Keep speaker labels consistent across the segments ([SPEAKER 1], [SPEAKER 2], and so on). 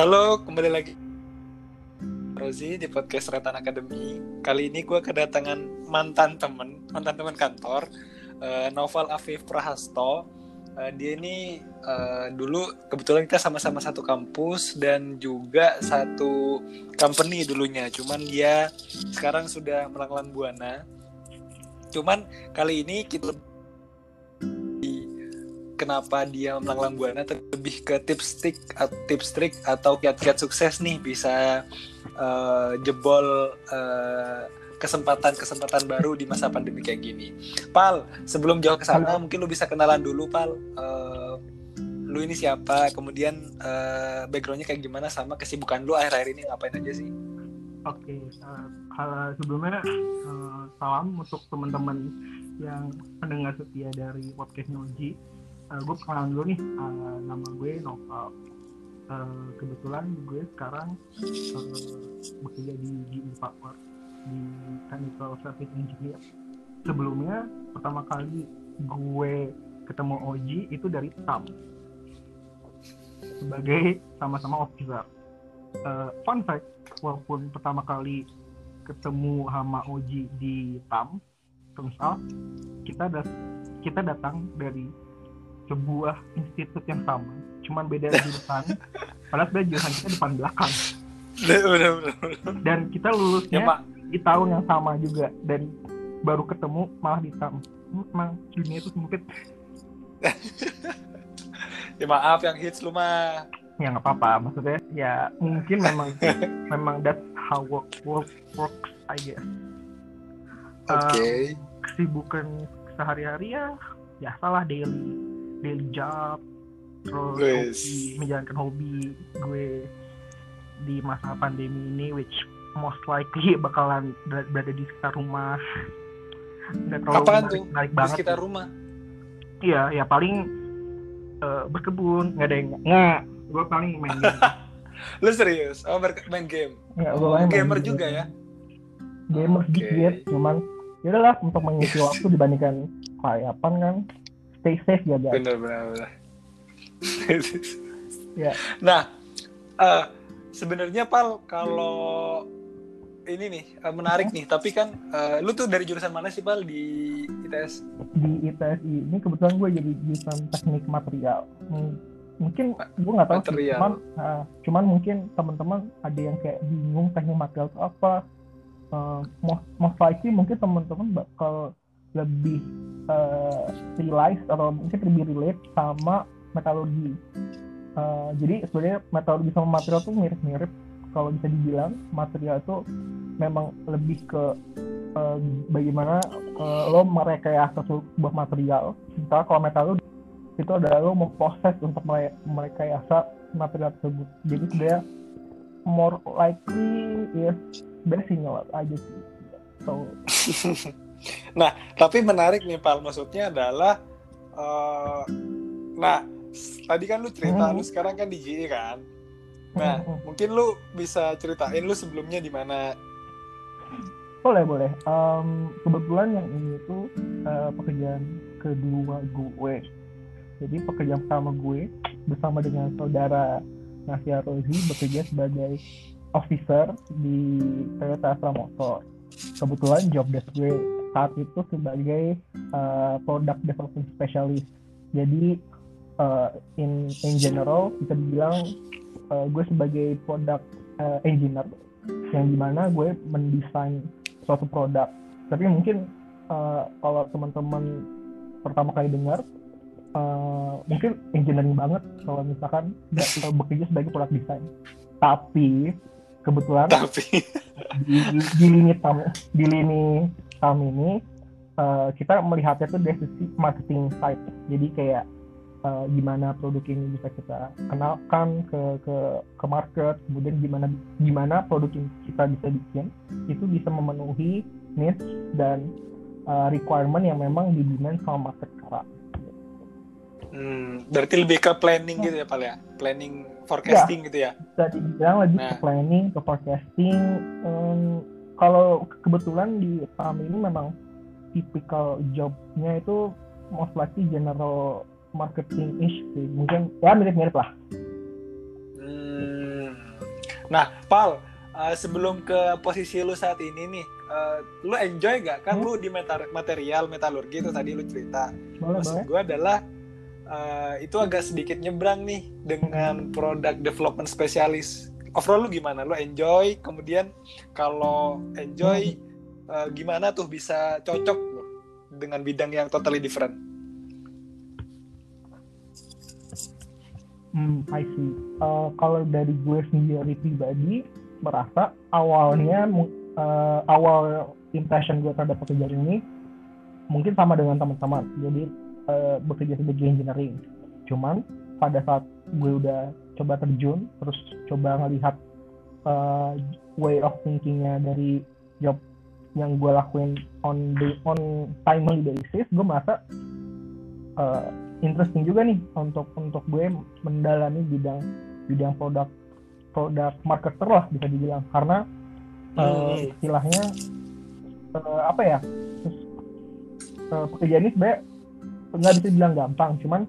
[SPEAKER 1] Halo, kembali lagi Rozi di podcast Retan Academy. Kali ini gue kedatangan mantan temen, mantan temen kantor, uh, Novel Afif Prahasto. Uh, dia ini uh, dulu kebetulan kita sama-sama satu kampus dan juga satu company dulunya. Cuman dia sekarang sudah melanglang buana. Cuman kali ini kita kenapa dia melanglang buana lebih ke tips trik tips trik atau kiat-kiat sukses nih bisa uh, jebol uh, kesempatan-kesempatan baru di masa pandemi kayak gini. Pal, sebelum jauh ke sana mungkin lu bisa kenalan dulu, Pal. Uh, lu ini siapa? Kemudian uh, backgroundnya kayak gimana sama kesibukan lu akhir-akhir ini ngapain aja sih?
[SPEAKER 2] Oke, okay, uh, sebelumnya uh, salam untuk teman-teman yang pendengar setia dari podcast Noji uh, eh, gue kenalan dulu nih. Uh, nama gue Noval uh, kebetulan gue sekarang uh, bekerja di GE Power di Chemical Service Engineer. Sebelumnya pertama kali gue ketemu Oji itu dari TAM sebagai sama-sama officer. Uh, fun fact walaupun pertama kali ketemu sama Oji di TAM terus kita dat kita datang dari sebuah institut yang sama cuman beda jurusan padahal sebenarnya jurusan kita depan belakang. Dan kita lulusnya ya, di tahun yang sama juga dan baru ketemu malah di tam emang dunia itu sempit.
[SPEAKER 1] Ya maaf yang hits lu mah.
[SPEAKER 2] Ya nggak apa-apa. Maksudnya ya mungkin memang memang that's how work work works I guess.
[SPEAKER 1] Oke. Okay.
[SPEAKER 2] um, kesibukan sehari-hari ya ya salah daily daily job terus hobi, menjalankan hobi gue di masa pandemi ini which most likely bakalan berada di sekitar rumah.
[SPEAKER 1] Nggak terlalu Apaan menarik, tuh? menarik banget di sekitar rumah?
[SPEAKER 2] Iya ya paling uh, berkebun nggak ada yang nggak gue paling main game.
[SPEAKER 1] Lu serius? Oh main game?
[SPEAKER 2] Ya, gue main
[SPEAKER 1] gamer main juga ya?
[SPEAKER 2] Gamer okay. dikit cuman ya udahlah untuk mengisi waktu dibandingkan kelayapan kan stay safe ya guys.
[SPEAKER 1] Bener. bener. ya. Nah, uh, sebenarnya Pal kalau ini nih uh, menarik nih, tapi kan uh, lu tuh dari jurusan mana sih Pal di ITS?
[SPEAKER 2] Di ITS ini kebetulan gue jadi jurusan teknik material. Hmm, mungkin gue nggak tahu sih, cuman uh, cuman mungkin teman-teman ada yang kayak bingung teknik material itu apa. Uh, most, most likely mungkin teman-teman bakal lebih uh, realize atau mungkin lebih relate sama metalurgi. Uh, jadi sebenarnya metalurgi sama material tuh mirip-mirip. Kalau bisa dibilang material itu memang lebih ke uh, bagaimana uh, lo merekayasa sebuah material. Sementara kalau metalurgi itu adalah lo memproses untuk merekayasa material tersebut. Jadi sebenarnya more likely ya best aja sih. So
[SPEAKER 1] nah, tapi menarik nih Pal, maksudnya adalah uh, nah, tadi kan lu cerita hmm. lu sekarang kan di GE kan. Nah, hmm. mungkin lu bisa ceritain lu sebelumnya di mana?
[SPEAKER 2] Boleh, boleh. Um, kebetulan yang ini tuh uh, pekerjaan kedua gue. Jadi pekerjaan pertama gue bersama dengan saudara Nasya Rozi bekerja sebagai officer di Toyota Astra Motor. Kebetulan job desk gue saat itu sebagai uh, product development specialist. Jadi uh, in in general bisa dibilang uh, gue sebagai product uh, engineer yang di mana gue mendesain suatu produk. Tapi mungkin uh, kalau teman-teman pertama kali dengar uh, mungkin engineering banget kalau misalkan bekerja sebagai product design. Tapi kebetulan
[SPEAKER 1] Tapi.
[SPEAKER 2] di, di lini tamu di lini tahun ini uh, kita melihatnya tuh dari sisi marketing side jadi kayak uh, gimana produk ini bisa kita kenalkan ke ke ke market kemudian gimana gimana produk yang kita bisa bikin itu bisa memenuhi needs dan uh, requirement yang memang di demand sama market sekarang.
[SPEAKER 1] Hmm, berarti lebih ke planning gitu ya, Pak ya? Planning forecasting ya, gitu ya?
[SPEAKER 2] Bisa dibilang lebih nah. ke planning, ke forecasting. Um, kalau kebetulan di saham ini memang tipikal jobnya itu most likely general marketing ish sih mungkin ya mirip-mirip lah
[SPEAKER 1] hmm, Nah, Pal, uh, sebelum ke posisi lu saat ini nih, uh, lu enjoy gak? Kan hmm? lu di material metalurgi itu tadi lu cerita.
[SPEAKER 2] Boleh, Maksud
[SPEAKER 1] gue adalah uh, itu agak sedikit nyebrang nih dengan produk development spesialis. Overall lu gimana? Lu enjoy? Kemudian kalau enjoy, uh, gimana tuh bisa cocok dengan bidang yang totally different?
[SPEAKER 2] Hmm, I see. Uh, kalau dari gue sendiri pribadi merasa awalnya uh, awal impression gue terhadap pekerjaan ini mungkin sama dengan teman-teman. Jadi uh, bekerja sebagai engineering cuman pada saat gue udah coba terjun terus coba ngelihat uh, way of thinkingnya dari job yang gue lakuin on the on timely basis gue merasa uh, interesting juga nih untuk untuk gue mendalami bidang bidang produk produk marketer lah bisa dibilang. Karena uh, istilahnya uh, apa ya uh, pekerjaan ini sebenarnya nggak bisa bilang gampang cuman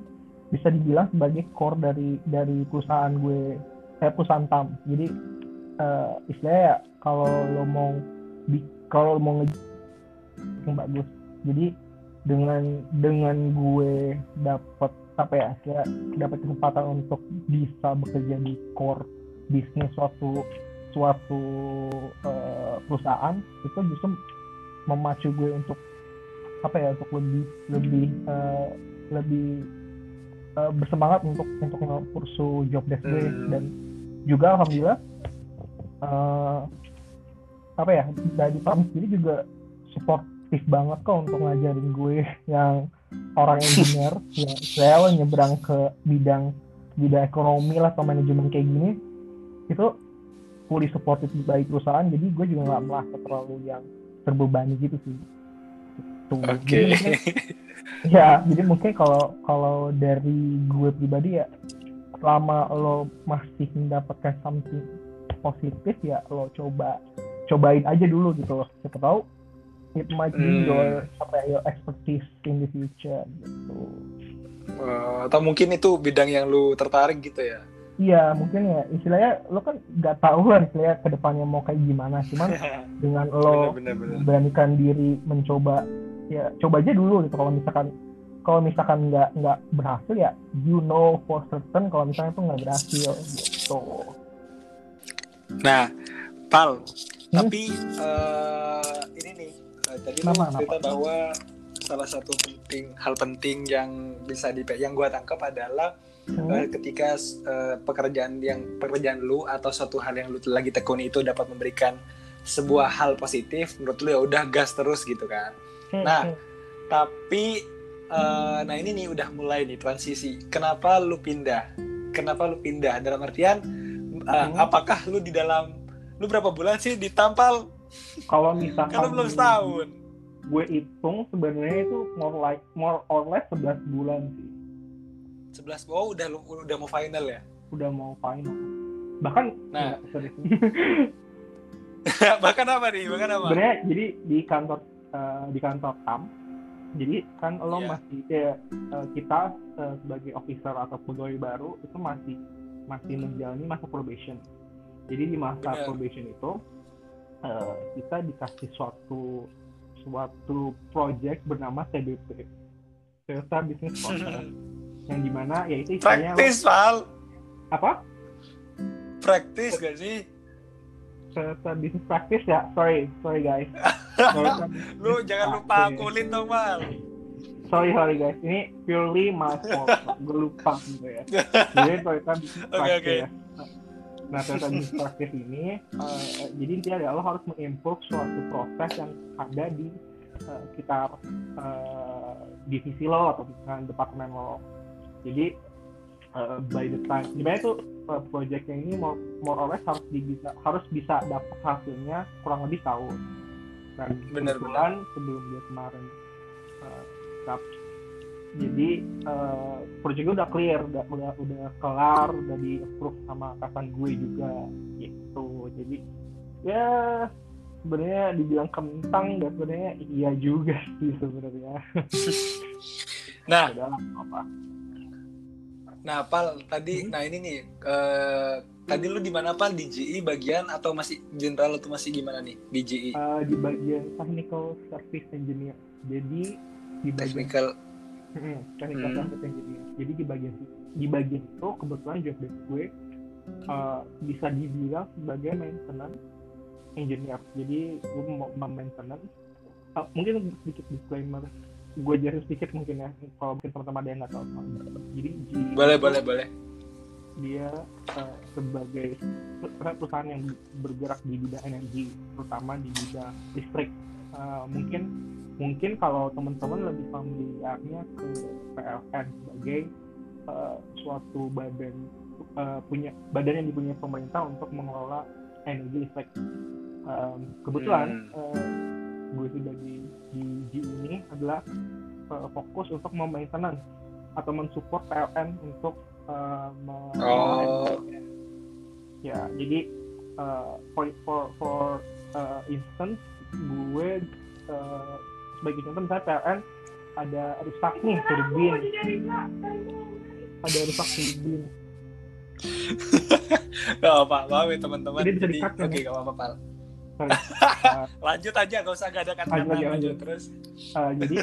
[SPEAKER 2] bisa dibilang sebagai core dari dari perusahaan gue kayak perusahaan tam. Jadi uh, istilahnya ya kalau lo mau kalau lo mau nge yang bagus. Jadi dengan dengan gue dapat apa ya kayak dapat kesempatan untuk bisa bekerja di core bisnis suatu suatu uh, perusahaan itu justru memacu gue untuk apa ya untuk lebih lebih uh, lebih uh, bersemangat untuk untuk ngursu job desk gue hmm. dan juga alhamdulillah uh, apa ya dari Pam sendiri juga supportif banget kok untuk ngajarin gue yang orang engineer yang saya nyebrang ke bidang bidang ekonomi lah atau manajemen kayak gini itu fully supported dari perusahaan jadi gue juga nggak merasa terlalu yang terbebani gitu sih
[SPEAKER 1] gitu. Oke. Okay.
[SPEAKER 2] Ya, jadi mungkin kalau kalau dari gue pribadi ya selama lo masih mendapatkan something positif ya lo coba cobain aja dulu gitu loh. Siapa tahu it might be hmm. your apa ya, your expertise in the future gitu.
[SPEAKER 1] Uh, atau mungkin itu bidang yang lu tertarik gitu ya?
[SPEAKER 2] Iya mungkin ya istilahnya lo kan nggak tahu lah istilahnya ke depannya mau kayak gimana cuman dengan lo bener, bener, bener. beranikan diri mencoba ya coba aja dulu gitu kalau misalkan kalau misalkan nggak nggak berhasil ya you know for certain kalau misalnya itu nggak berhasil gitu
[SPEAKER 1] nah pal hmm? tapi uh, ini nih uh, tadi nama, cerita nama. bahwa salah satu penting hal penting yang bisa di yang gue tangkap adalah hmm. uh, ketika uh, pekerjaan yang pekerjaan lu atau suatu hal yang lu lagi tekuni itu dapat memberikan sebuah hal positif menurut lu ya udah gas terus gitu kan Hmm, nah, hmm. tapi uh, nah ini nih udah mulai nih transisi. Kenapa lu pindah? Kenapa lu pindah? Dalam artian uh, hmm. apakah lu di dalam lu berapa bulan sih ditampal?
[SPEAKER 2] Kalau misalkan
[SPEAKER 1] kalau belum setahun.
[SPEAKER 2] Gue hitung sebenarnya itu more like more or less 11 bulan sih.
[SPEAKER 1] 11 oh udah udah mau final ya?
[SPEAKER 2] Udah mau final. Bahkan
[SPEAKER 1] nah, bahkan apa nih? Bahkan apa?
[SPEAKER 2] Sebenarnya jadi di kantor uh, di kantor TAM jadi kan lo yeah. masih ya, uh, kita uh, sebagai officer atau pegawai baru itu masih masih menjalani masa probation. Jadi di masa yeah. probation itu uh, kita dikasih suatu suatu project bernama CBP Toyota Business Process yang di mana ya itu
[SPEAKER 1] istilahnya praktis Val.
[SPEAKER 2] Apa?
[SPEAKER 1] Praktis gak sih?
[SPEAKER 2] Toyota Business Practice ya? Sorry sorry guys
[SPEAKER 1] lu jangan lupa kulit dong mal.
[SPEAKER 2] Sorry sorry guys. Ini purely my fault. Gue lupa gitu ya. Jadi Toyota Business okay, okay. ya. Nah Toyota Business Practice ini uh, jadi intinya adalah lo harus mengimprove suatu proses yang ada di uh, sekitar uh, divisi lo atau misalkan departemen lo. Jadi uh, by the time gimana itu uh, projectnya ini more, more or less harus bisa harus bisa dapat hasilnya kurang lebih tahun dan
[SPEAKER 1] bener,
[SPEAKER 2] bulan sebelum dia kemarin uh, jadi uh, proyeknya udah clear udah udah udah kelar udah di approve sama atasan gue juga gitu. Jadi ya sebenarnya dibilang kentang dan sebenarnya iya juga sih sebenarnya.
[SPEAKER 1] Nah apa Nah, Pal, tadi,
[SPEAKER 2] Hmm.
[SPEAKER 1] nah ini nih, eh, tadi lu di mana Pal? Di GE bagian atau masih general atau masih gimana nih di GE?
[SPEAKER 2] Eh, di bagian technical service engineer jadi di bagian
[SPEAKER 1] Technical.
[SPEAKER 2] Hmm, technical
[SPEAKER 1] Hmm.
[SPEAKER 2] service engineer jadi di bagian di bagian itu kebetulan job desk gue eh, bisa dibilang sebagai maintenance engineer jadi gue mau maintenance eh, mungkin sedikit disclaimer gue jelasin sedikit mungkin ya kalau mungkin teman-teman ada yang nggak tahu. Jadi
[SPEAKER 1] Boleh, boleh, boleh.
[SPEAKER 2] dia eh, sebagai perusahaan yang bergerak di bidang energi terutama di bidang listrik. Eh, mungkin mungkin kalau teman-teman lebih familiarnya ke PLN sebagai eh, suatu badan eh, punya badan yang dipunyai pemerintah untuk mengelola energi listrik. Em, kebetulan eh, gue sudah di di G ini adalah eh, fokus untuk memaintenance atau mensupport PLN untuk me-
[SPEAKER 1] Oh.
[SPEAKER 2] ya jadi uh, for for for uh, instance gue uh, sebagai contoh misalnya PLN ada rusak nih turbin ada rusak turbin
[SPEAKER 1] Gak apa apa ya teman-teman.
[SPEAKER 2] Jadi bisa
[SPEAKER 1] Jadi,
[SPEAKER 2] di-cut, kan,
[SPEAKER 1] oke,
[SPEAKER 2] ya?
[SPEAKER 1] gak apa-apa. Lanjut aja, gak usah gak ada kata
[SPEAKER 2] Lanjut
[SPEAKER 1] lanjut
[SPEAKER 2] lanjut.
[SPEAKER 1] terus.
[SPEAKER 2] Uh, jadi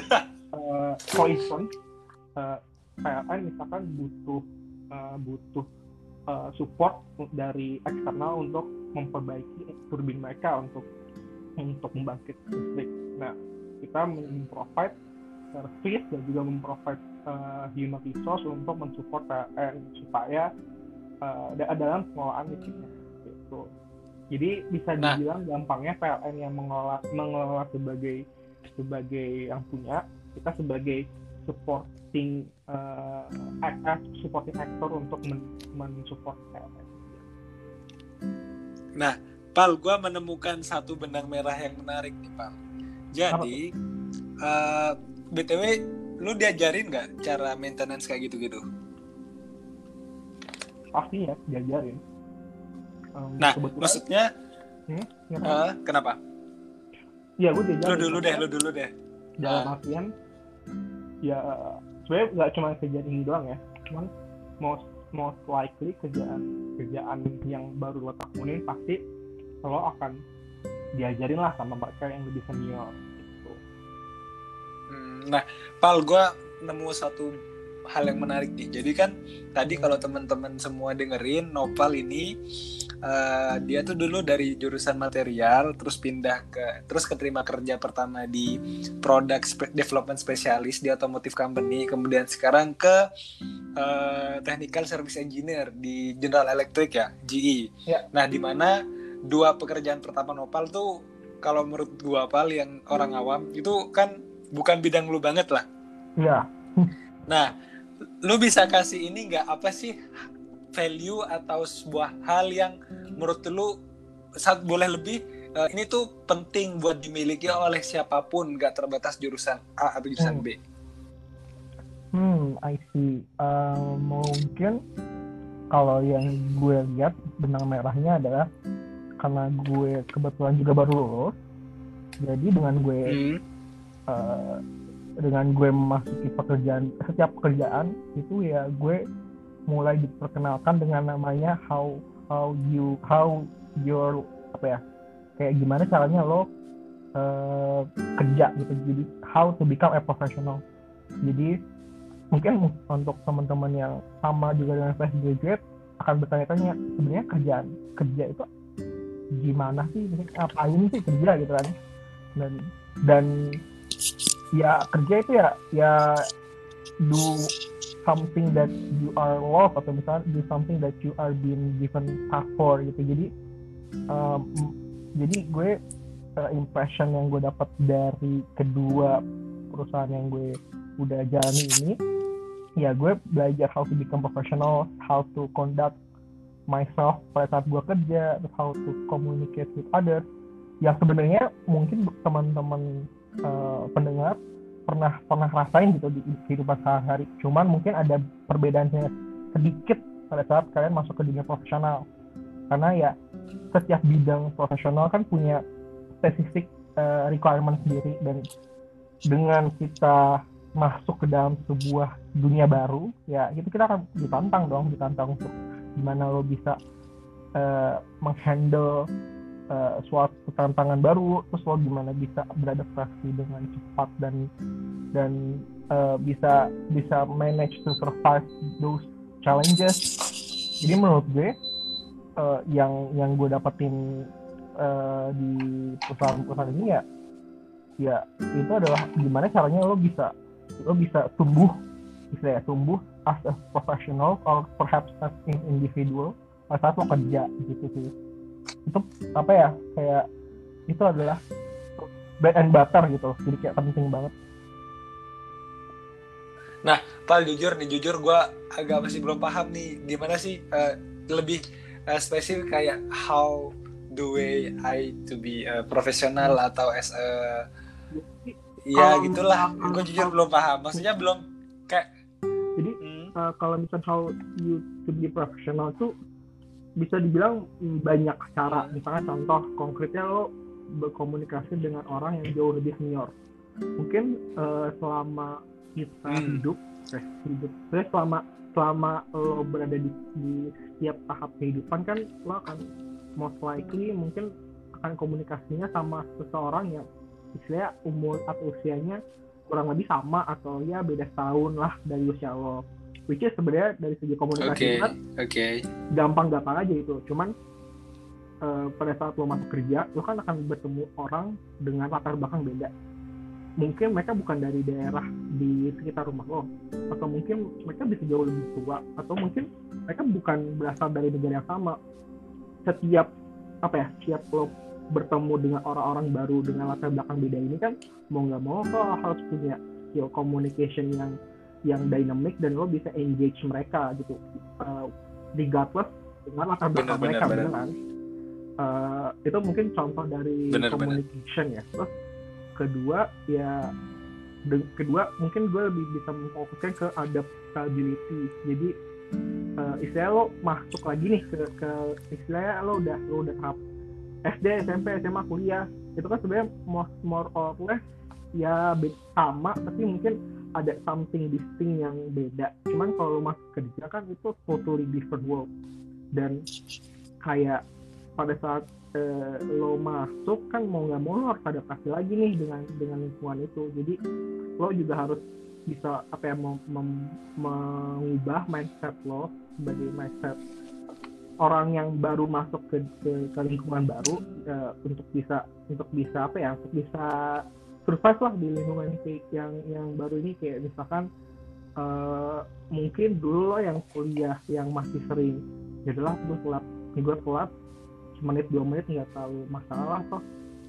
[SPEAKER 2] uh, instance uh, PLN misalkan butuh uh, butuh uh, support dari eksternal untuk memperbaiki turbin mereka untuk untuk membangkit listrik. Nah, kita memprovide service dan juga memprovide uh, human resource untuk mensupport PLN supaya uh, da- dalam pengelolaan listriknya. Gitu. Jadi bisa
[SPEAKER 1] Nah.
[SPEAKER 2] dibilang gampangnya PLN yang mengelola mengelola sebagai sebagai yang punya, kita sebagai supporting uh, act- act- supporting actor untuk men- mensupport PLN.
[SPEAKER 1] Pal, gue menemukan satu benang merah yang menarik nih, Pal. Jadi, eh, BTW, lu diajarin nggak cara maintenance kayak gitu-gitu?
[SPEAKER 2] Pasti ya diajarin. Um,
[SPEAKER 1] Nah,
[SPEAKER 2] kebetulan,
[SPEAKER 1] maksudnya,
[SPEAKER 2] Hmm, kenapa?
[SPEAKER 1] eh, kenapa?
[SPEAKER 2] Iya, gue
[SPEAKER 1] Lu
[SPEAKER 2] diajarin.
[SPEAKER 1] dulu deh, lu dulu deh.
[SPEAKER 2] dalam
[SPEAKER 1] Ah.
[SPEAKER 2] artian ya sebenarnya nggak cuma kerjaan ini doang ya cuman most most likely kerjaan kerjaan yang baru lo tekunin pasti lo akan diajarin lah sama mereka yang lebih senior gitu.
[SPEAKER 1] Hmm, Nah, Pal, gue nemu satu hal yang menarik nih. Jadi kan tadi kalau teman-teman semua dengerin, Nopal ini eh, dia tuh dulu dari jurusan material, terus pindah ke, terus keterima kerja pertama di product spe- development specialist di automotive company, kemudian sekarang ke eh, technical service engineer di General Electric ya, GE.
[SPEAKER 2] Ya.
[SPEAKER 1] Nah, di mana dua pekerjaan pertama Nopal tuh kalau menurut gua Pal yang orang awam itu kan bukan bidang lu banget lah.
[SPEAKER 2] Iya.
[SPEAKER 1] Nah, lu bisa kasih ini nggak apa sih value atau sebuah hal yang menurut lu saat boleh lebih eh, ini tuh penting buat dimiliki oleh siapa pun nggak terbatas jurusan A atau jurusan
[SPEAKER 2] Hmm.
[SPEAKER 1] B.
[SPEAKER 2] Hmm, I see. Uh, mungkin kalau yang gue lihat benang merahnya adalah karena gue kebetulan juga baru lulus, jadi dengan gue
[SPEAKER 1] Hmm.
[SPEAKER 2] uh, dengan gue memasuki pekerjaan setiap pekerjaan itu ya gue mulai diperkenalkan dengan namanya how how you how your apa ya kayak gimana caranya lo uh, kerja gitu. Jadi how to become a professional. Jadi mungkin untuk teman-teman yang sama juga dengan fresh graduate akan bertanya-tanya sebenarnya kerjaan kerja itu gimana sih? Ngapain sih kerja? Gitu kan. Dan dan ya kerja itu ya ya do something that you are love atau misalnya do something that you are being given task for gitu. Jadi um, jadi gue uh, impression yang gue dapat dari kedua perusahaan yang gue udah jalani ini ya gue belajar how to become professional how to conduct myself pada saat gue kerja how to communicate with others. Yang sebenarnya mungkin teman-teman uh, pendengar pernah pernah rasain gitu di, kehidupan sehari-hari. Cuman mungkin ada perbedaannya sedikit pada saat kalian masuk ke dunia profesional. Karena ya setiap bidang profesional kan punya spesifik uh, requirement sendiri dan dengan kita masuk ke dalam sebuah dunia baru ya itu kita akan ditantang dong ditantang untuk gimana lo bisa uh, menghandle uh, suatu tantangan baru terus lo gimana bisa beradaptasi dengan cepat dan dan uh, bisa bisa manage to survive those challenges. Jadi menurut gue uh, yang yang gue dapetin uh, di perusahaan-perusahaan ini ya ya itu adalah gimana caranya lo bisa lo bisa tumbuh bisa ya tumbuh as a professional or perhaps as an individual pada saat lo kerja gitu sih itu apa ya kayak itu adalah bread and butter gitu. Jadi kayak penting banget.
[SPEAKER 1] Nah Pal jujur nih jujur gue agak masih belum paham nih gimana sih uh, lebih uh, spesifik kayak how the way I to be a professional atau as a ya gitulah. gue jujur belum paham. Maksudnya belum kayak
[SPEAKER 2] jadi hmm. uh, kalau misalnya how you to be professional tuh bisa dibilang banyak cara. Misalnya contoh konkretnya lo berkomunikasi dengan orang yang jauh lebih senior. Mungkin uh, selama kita hmm. hidup eh, hidup saya selama selama lo berada di, di setiap tahap kehidupan kan lo akan most likely mungkin akan komunikasinya sama seseorang yang istilahnya umur atau usianya kurang lebih sama atau ya beda tahun lah dari usia lo which is sebenarnya dari segi komunikasi
[SPEAKER 1] okay, kan okay.
[SPEAKER 2] gampang-gampang aja itu cuman uh, pada saat lo masuk kerja lo kan akan bertemu orang dengan latar belakang beda. Mungkin mereka bukan dari daerah di sekitar rumah lo atau mungkin mereka bisa jauh lebih tua atau mungkin mereka bukan berasal dari negara yang sama. Setiap apa ya setiap lo bertemu dengan orang-orang baru dengan latar belakang beda ini kan mau nggak mau lo harus punya skill communication yang yang dynamic dan lo bisa engage mereka gitu uh, regardless dengan latar belakang bener, mereka bener, bener. kan uh, itu mungkin contoh dari bener, communication bener. ya terus kedua ya kedua mungkin gue lebih bisa memfokuskan ke adaptability jadi uh, istilahnya lo masuk lagi nih ke, ke istilahnya lo udah lo udah tahap SD, SMP, SMA, kuliah itu kan sebenarnya more, more or less ya sama tapi mungkin ada something distinct yang beda. Cuman kalau lo masuk kerja kan itu totally different world. Dan kayak pada saat eh, lo masuk kan mau nggak mau lo harus adaptasi lagi nih dengan dengan lingkungan itu. Jadi lo juga harus bisa apa ya mem, mem, mengubah mindset lo sebagai mindset orang yang baru masuk ke, ke, ke lingkungan baru uh, untuk bisa untuk bisa apa ya untuk bisa survive lah di lingkungan kayak yang yang baru ini. Kayak misalkan uh, mungkin dulu lo yang kuliah yang masih sering jadilah gue telat gue telat menit dua menit nggak tahu masalah toh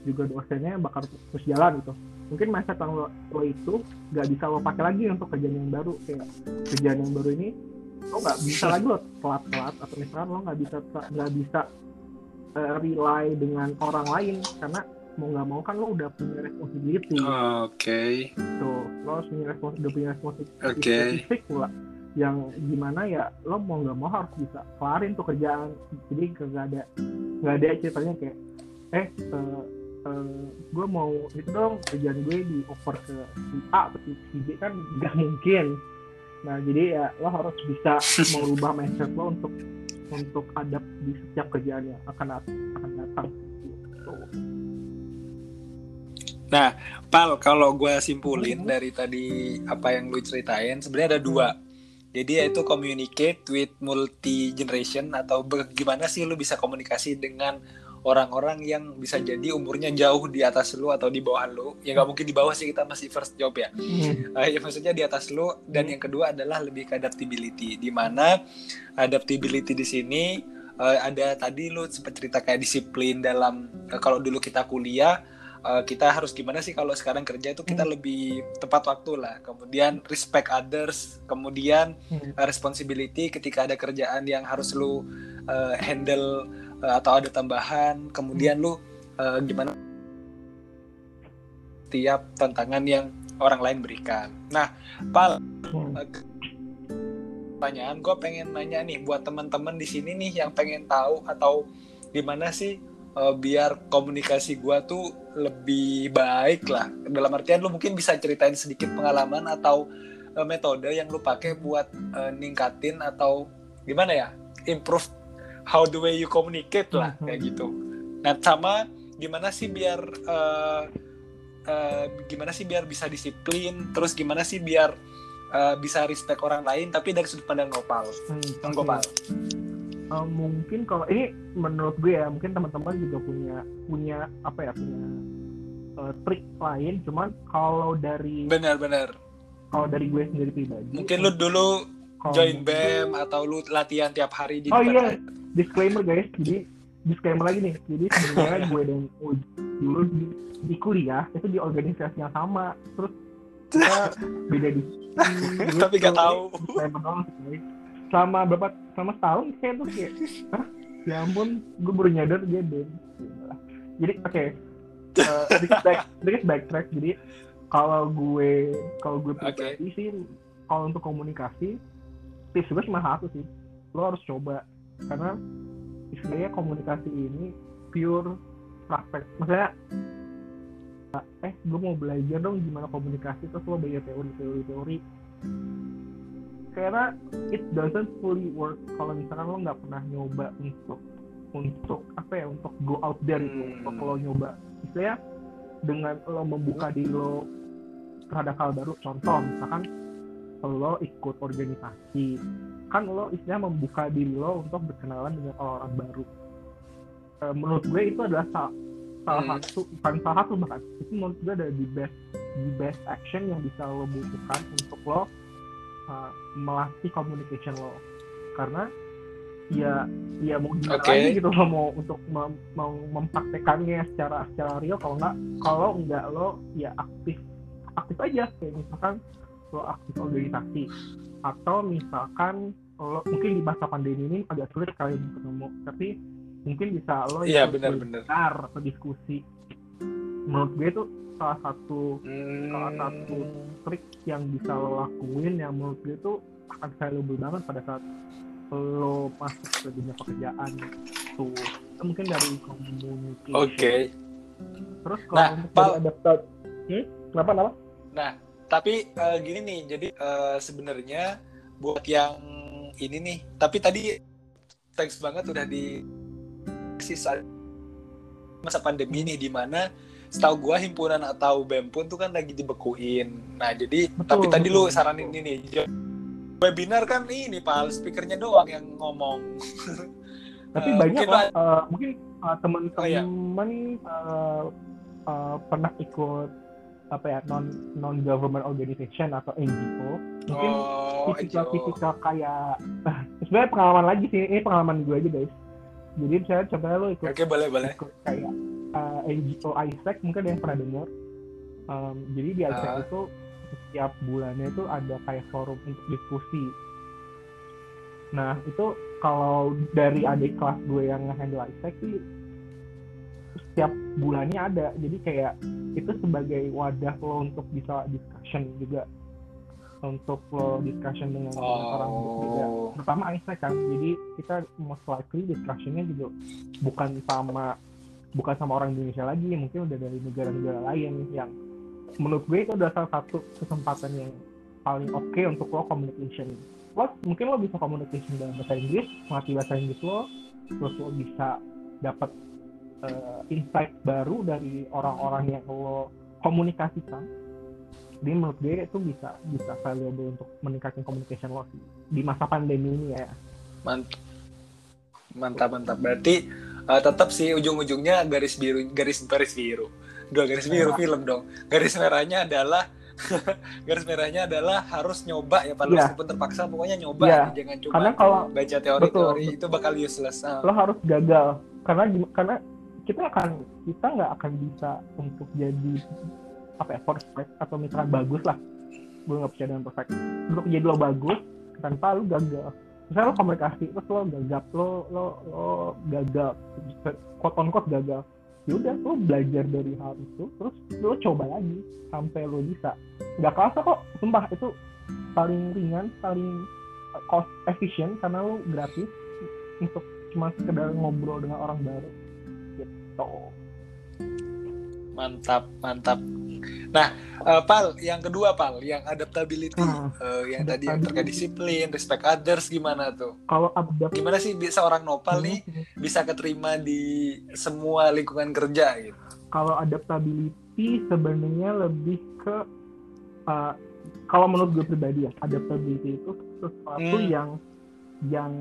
[SPEAKER 2] juga dosennya bakal terus jalan gitu. Mungkin masa lo, lo itu nggak bisa lo pakai lagi untuk kerjaan yang baru. Kayak kerjaan yang baru ini lo nggak bisa lagi lo telat-telat atau misalkan lo nggak bisa nggak bisa uh, rely dengan orang lain karena mau nggak mau kan lo udah punya responsibility.
[SPEAKER 1] Oke. Okay.
[SPEAKER 2] Tuh, lo harus punya respons udah punya responsibility okay. spesifik pula yang gimana ya lo mau nggak mau harus bisa kelarin tuh kerjaan jadi nggak ada nggak ada ceritanya kayak eh uh, uh, eh, gue mau itu dong kerjaan gue di over ke si A atau si B kan nggak mungkin nah jadi ya lo harus bisa merubah mindset lo untuk untuk adapt di setiap kerjaan yang akan akan datang gitu.
[SPEAKER 1] Nah, Pal, kalau gue simpulin hmm. dari tadi apa yang lu ceritain, sebenarnya ada dua. Jadi yaitu communicate with multi generation atau bagaimana sih lu bisa komunikasi dengan orang-orang yang bisa jadi umurnya jauh di atas lu atau di bawah lu. Ya nggak mungkin di bawah sih kita masih first job ya. Uh, ya maksudnya di atas lu. Dan yang kedua adalah lebih ke adaptability. Di mana adaptability di sini uh, ada tadi lu sempat cerita kayak disiplin dalam uh, kalau dulu kita kuliah uh, kita harus gimana sih kalau sekarang kerja itu kita hmm. lebih tepat waktu lah. Kemudian respect others kemudian hmm. uh, responsibility ketika ada kerjaan yang harus lu uh, handle uh, atau ada tambahan. Kemudian lu uh, gimana tiap tantangan yang orang lain berikan. Nah pal uh, pertanyaan gue pengen nanya nih buat teman-teman di sini nih yang pengen tahu atau gimana sih uh, biar komunikasi gue tuh lebih baik lah. Dalam artian lu mungkin bisa ceritain sedikit pengalaman atau uh, metode yang lu pakai buat uh, ningkatin atau gimana ya? Improve how the way you communicate lah
[SPEAKER 2] Mhm.
[SPEAKER 1] kayak gitu. Nah sama gimana sih biar uh, uh, gimana sih biar bisa disiplin? Terus gimana sih biar uh, bisa respect orang lain tapi dari sudut pandang nopal
[SPEAKER 2] Hmm,
[SPEAKER 1] Monggo,
[SPEAKER 2] oke. Eh, mungkin kalau ini menurut gue ya mungkin teman-teman juga punya punya apa ya punya eh, trik lain. Cuman kalau dari
[SPEAKER 1] benar-benar
[SPEAKER 2] kalau dari gue sendiri pribadi
[SPEAKER 1] mungkin lu dulu join
[SPEAKER 2] mungkin-
[SPEAKER 1] BEM atau lu latihan tiap hari di
[SPEAKER 2] oh iya disclaimer guys jadi disclaimer lagi nih. Jadi sebenarnya gue dan Uj dulu di, di kuliah itu di organisasi yang sama. Terus kita beda di
[SPEAKER 1] Tapi tahu.
[SPEAKER 2] disclaimer doang sih, guys. Selama berapa selama setahun kayak tuh kayak Hah? ya ampun gue baru nyadar dia BEM jadi oke eh, sedikit back sedikit backtrack. Jadi kalau gue kalau gue pribadi sih kalau untuk komunikasi tips gue cuma satu sih. Lo harus coba. Karena istilahnya komunikasi ini pure praktek. Maksudnya eh gue mau belajar dong gimana komunikasi terus lo belajar teori teori teori karena it doesn't fully work kalau misalkan lo nggak pernah nyoba untuk untuk apa ya untuk go out there itu
[SPEAKER 1] Hmm.
[SPEAKER 2] untuk lo nyoba istilahnya dengan lo membuka diri lo terhadap hal baru contoh misalkan lo ikut organisasi kan lo istilahnya membuka diri lo untuk berkenalan dengan orang-orang baru Eh, menurut gue itu adalah sa- salah
[SPEAKER 1] Hmm.
[SPEAKER 2] satu bukan salah satu bahkan itu menurut gue adalah the best the best action yang bisa lo butuhkan untuk lo uh, melatih communication lo. Karena ya ya mau gimana
[SPEAKER 1] Oke.
[SPEAKER 2] lagi gitu lo mau untuk mem- mau mempraktekannya secara secara real. Kalau nggak kalau nggak lo ya aktif aktif aja. Kayak misalkan lo aktif organisasi. Atau misalkan lo mungkin di masa pandemi ini agak sulit kali untuk ketemu. Tapi mungkin bisa lo
[SPEAKER 1] Iya
[SPEAKER 2] ikut
[SPEAKER 1] benar-benar.
[SPEAKER 2] webinar atau diskusi menurut gue itu salah satu salah satu trik yang bisa lo lakuin yang menurut gue itu akan valuable banget pada saat lo masuk ke dunia pekerjaan tuh itu mungkin dari communication.
[SPEAKER 1] Oke.
[SPEAKER 2] terus kalau
[SPEAKER 1] Nah,
[SPEAKER 2] untuk
[SPEAKER 1] Pal-
[SPEAKER 2] adaptat hmm? kenapa kenapa?
[SPEAKER 1] Nah, tapi eh, gini nih, jadi eh, sebenarnya buat yang ini nih, tapi tadi thanks banget udah di sisa masa pandemi nih di mana setahu gua himpunan atau BEM pun tuh kan lagi dibekuin. Nah, jadi
[SPEAKER 2] Betul,
[SPEAKER 1] tapi tadi lu
[SPEAKER 2] betul,
[SPEAKER 1] saranin
[SPEAKER 2] betul.
[SPEAKER 1] ini nih. Webinar kan ini, Pal, speakernya doang yang ngomong.
[SPEAKER 2] tapi
[SPEAKER 1] Eh,
[SPEAKER 2] banyak
[SPEAKER 1] mungkin
[SPEAKER 2] lah eh, mungkin eh,
[SPEAKER 1] Oh, iya.
[SPEAKER 2] teman-teman eh, eh, pernah ikut apa ya non non government organization atau NGO mungkin
[SPEAKER 1] Oh,
[SPEAKER 2] tipikal-tipikal kayak sebenarnya pengalaman lagi sih ini pengalaman gue aja guys jadi misalnya contohnya lo ikut
[SPEAKER 1] Oke, boleh, boleh.
[SPEAKER 2] ikut kayak uh, NGO ISEC mungkin ada yang pernah dengar. Um, jadi di ISEC
[SPEAKER 1] Ah.
[SPEAKER 2] itu setiap bulannya itu ada kayak forum untuk diskusi. Nah itu kalau dari adik kelas gue yang handle ISEC sih setiap bulannya ada. Jadi kayak itu sebagai wadah lo untuk bisa discussion juga. Untuk lo discussion dengan dengan orang juga
[SPEAKER 1] Oh.
[SPEAKER 2] pertama ISEC kan. Jadi kita most likely discussionnya juga bukan sama bukan sama orang Indonesia lagi mungkin udah dari negara-negara lain yang menurut gue itu adalah salah satu kesempatan yang paling oke untuk lo communication lo mungkin lo bisa communication dalam bahasa Inggris melatih bahasa Inggris lo terus lo bisa dapat eh, insight baru dari orang-orang yang lo komunikasikan jadi menurut gue itu bisa bisa valuable untuk meningkatkan communication lo sih di masa pandemi ini ya
[SPEAKER 1] Mantap. Mantap, mantap. Berarti eh, tetap sih ujung-ujungnya garis biru, garis garis biru. Dua garis biru
[SPEAKER 2] Merah.
[SPEAKER 1] film dong. Garis merahnya adalah garis merahnya adalah harus nyoba ya, Pak.
[SPEAKER 2] Iya.
[SPEAKER 1] Meskipun terpaksa pokoknya nyoba aja, jangan cuma
[SPEAKER 2] Karena kalau-
[SPEAKER 1] baca teori-teori
[SPEAKER 2] Betul.
[SPEAKER 1] itu bakal useless. Ah.
[SPEAKER 2] lo harus gagal karena karena kita akan kita nggak akan bisa untuk jadi apa ya perfect atau misalkan bagus lah gue nggak percaya dengan perfect untuk jadi lo bagus tanpa lo gagal misalnya lo komunikasi terus lo gagap lo lo lo gagal quote on quote gagal ya udah lo belajar dari hal itu terus lo coba lagi sampai lo bisa. Nggak kerasa kok sumpah itu paling ringan paling uh, cost efficient karena lo gratis untuk cuma sekedar ngobrol dengan orang baru. Gitu.
[SPEAKER 1] Mantap mantap. Nah uh, pal yang kedua pal yang adaptability
[SPEAKER 2] Hmm.
[SPEAKER 1] uh, yang tadi yang terkait disiplin respect others gimana tuh?
[SPEAKER 2] Kalau adapt
[SPEAKER 1] gimana sih bisa orang nopal nih bisa keterima di semua lingkungan kerja gitu?
[SPEAKER 2] Kalau adaptability sebenarnya lebih ke uh, kalau menurut gue pribadi ya adaptability itu sesuatu
[SPEAKER 1] Hmm.
[SPEAKER 2] yang yang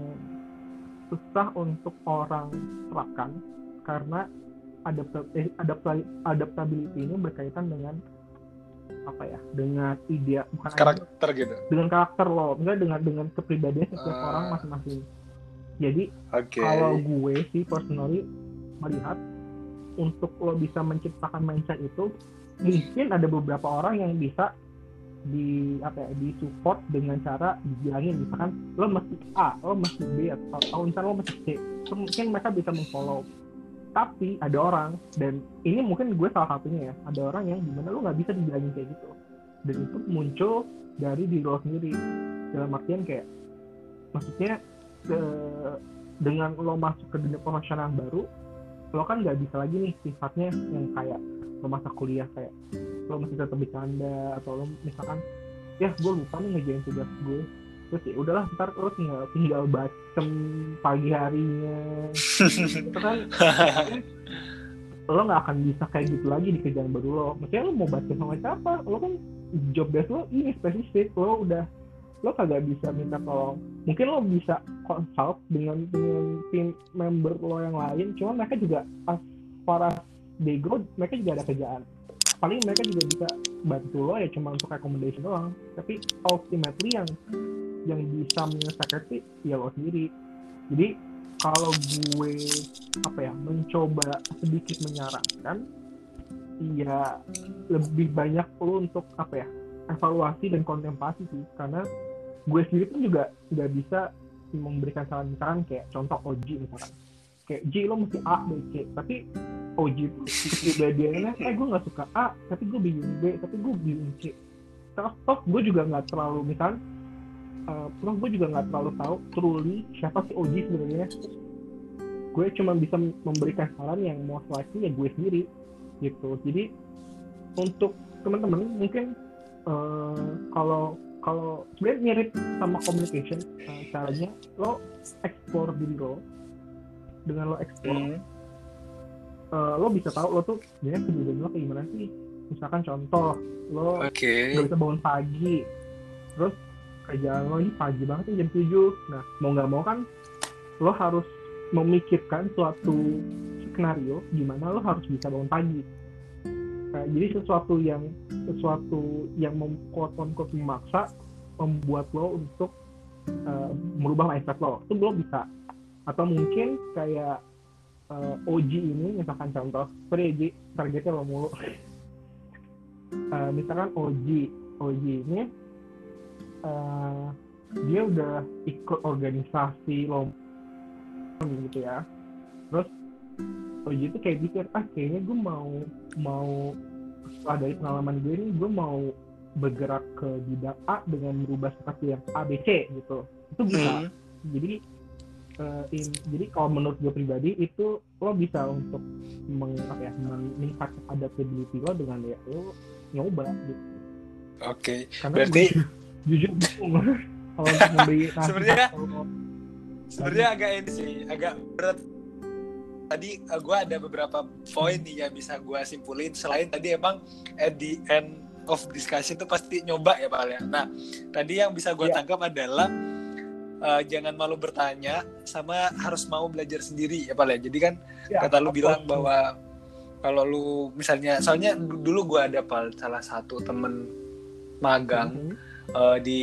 [SPEAKER 2] susah untuk orang terapkan. Karena adaptability ini berkaitan dengan apa ya dengan ide bukan
[SPEAKER 1] karakter gitu?
[SPEAKER 2] Dengan karakter lo enggak dengan dengan kepribadian setiap
[SPEAKER 1] Ah.
[SPEAKER 2] orang masing-masing. Jadi
[SPEAKER 1] oke.
[SPEAKER 2] kalau gue sih personally melihat untuk lo bisa menciptakan mindset itu mungkin ada beberapa orang yang bisa di apa ya di support dengan cara dibilangin misalkan lo mesti A lo mesti B atau, atau misalnya lo mesti C. Mungkin mereka bisa mengfollow tapi ada orang dan ini mungkin gue salah satunya ya ada orang yang di mana lo nggak bisa dibilangin kayak gitu. Dan itu muncul dari diri lo sendiri. Dalam artian kayak maksudnya eh, dengan lo masuk ke dunia profesional yang baru lo kan nggak bisa lagi nih sifatnya yang kayak lo masa kuliah kayak lo masih tetap bercanda atau lo misalkan ya gue lupa nih ngejain tugas gue terus ya udahlah ntar lo tinggal tinggal bacem pagi harinya. Itu kan lo nggak akan bisa kayak gitu lagi di kerjaan baru lo. Maksudnya lo mau baca sama siapa? Lo kan job desk lo ini spesifik. Lo udah lo kagak bisa minta tolong. Mungkin lo bisa consult dengan dengan tim member lo yang lain cuma mereka juga as far as they go mereka juga ada kerjaan. Paling mereka juga bisa bantu lo ya cuma untuk recommendation doang. Tapi ultimately yang yang bisa menyelesaikan sih ya lo sendiri. Jadi kalau gue apa ya mencoba sedikit menyarankan ya lebih banyak lo untuk apa ya evaluasi dan kontemplasi sih. Karena gue sendiri pun juga nggak bisa memberikan saran misalkan kayak contoh OG misalkan. Kayak J lo mesti A B C. Tapi OG itu kepribadiannya eh gue nggak suka A tapi gue bingung B tapi gue bingung C. Terus gue juga nggak terlalu misalkan uh, terus gue juga nggak terlalu tahu truly siapa sih OG sebenarnya. Gue cuma bisa memberikan saran yang most likely ya gue sendiri gitu. Jadi untuk teman-teman mungkin uh, kalau kalau sebenarnya mirip sama communication uh, caranya lo explore diri lo. Dengan lo explore
[SPEAKER 1] Hmm.
[SPEAKER 2] uh, lo bisa tahu lo tuh sebenarnya kebiasaan lo kayak gimana sih. Misalkan contoh lo
[SPEAKER 1] oke.
[SPEAKER 2] nggak bisa bangun pagi. Terus kerjaan lo ini pagi banget nih jam 7 nah mau nggak mau kan lo harus memikirkan suatu skenario gimana lo harus bisa bangun pagi. Nah, jadi sesuatu yang sesuatu yang kuat memaksa membuat lo untuk uh, merubah mindset lo. Itu lo bisa. Atau mungkin kayak uh, OG ini misalkan contoh. Sorry targetnya lo mulu. Uh, misalkan OG OG ini uh, dia udah ikut organisasi lomba gitu ya. Terus OG itu kayak pikir ah kayaknya gue mau mau setelah dari pengalaman gue ini gue mau bergerak ke bidang A dengan merubah seperti yang A B C gitu. Itu bisa.
[SPEAKER 1] Hmm.
[SPEAKER 2] jadi eh, in- jadi kalau menurut gue pribadi itu lo bisa untuk meng, apa ya, meningkatkan adaptability lo dengan ya lo nyoba gitu.
[SPEAKER 1] Oke.
[SPEAKER 2] Karena
[SPEAKER 1] Berarti-
[SPEAKER 2] gue jujur bingung kalau untuk nasihat
[SPEAKER 1] Sebenarnya- sebenarnya agak ini sih agak berat. Tadi gue ada beberapa poin nih yang bisa gue simpulin. Selain tadi emang at the end of discussion itu pasti nyoba ya pak ya. Nah tadi yang bisa gue
[SPEAKER 2] Iya.
[SPEAKER 1] tangkap adalah eh, jangan malu bertanya sama harus mau belajar sendiri ya pak ya. Jadi kan
[SPEAKER 2] ya,
[SPEAKER 1] kata lu bilang bahwa kalau lu misalnya soalnya du- dulu gue ada pal salah satu temen magang.
[SPEAKER 2] Mhm.
[SPEAKER 1] Eh, di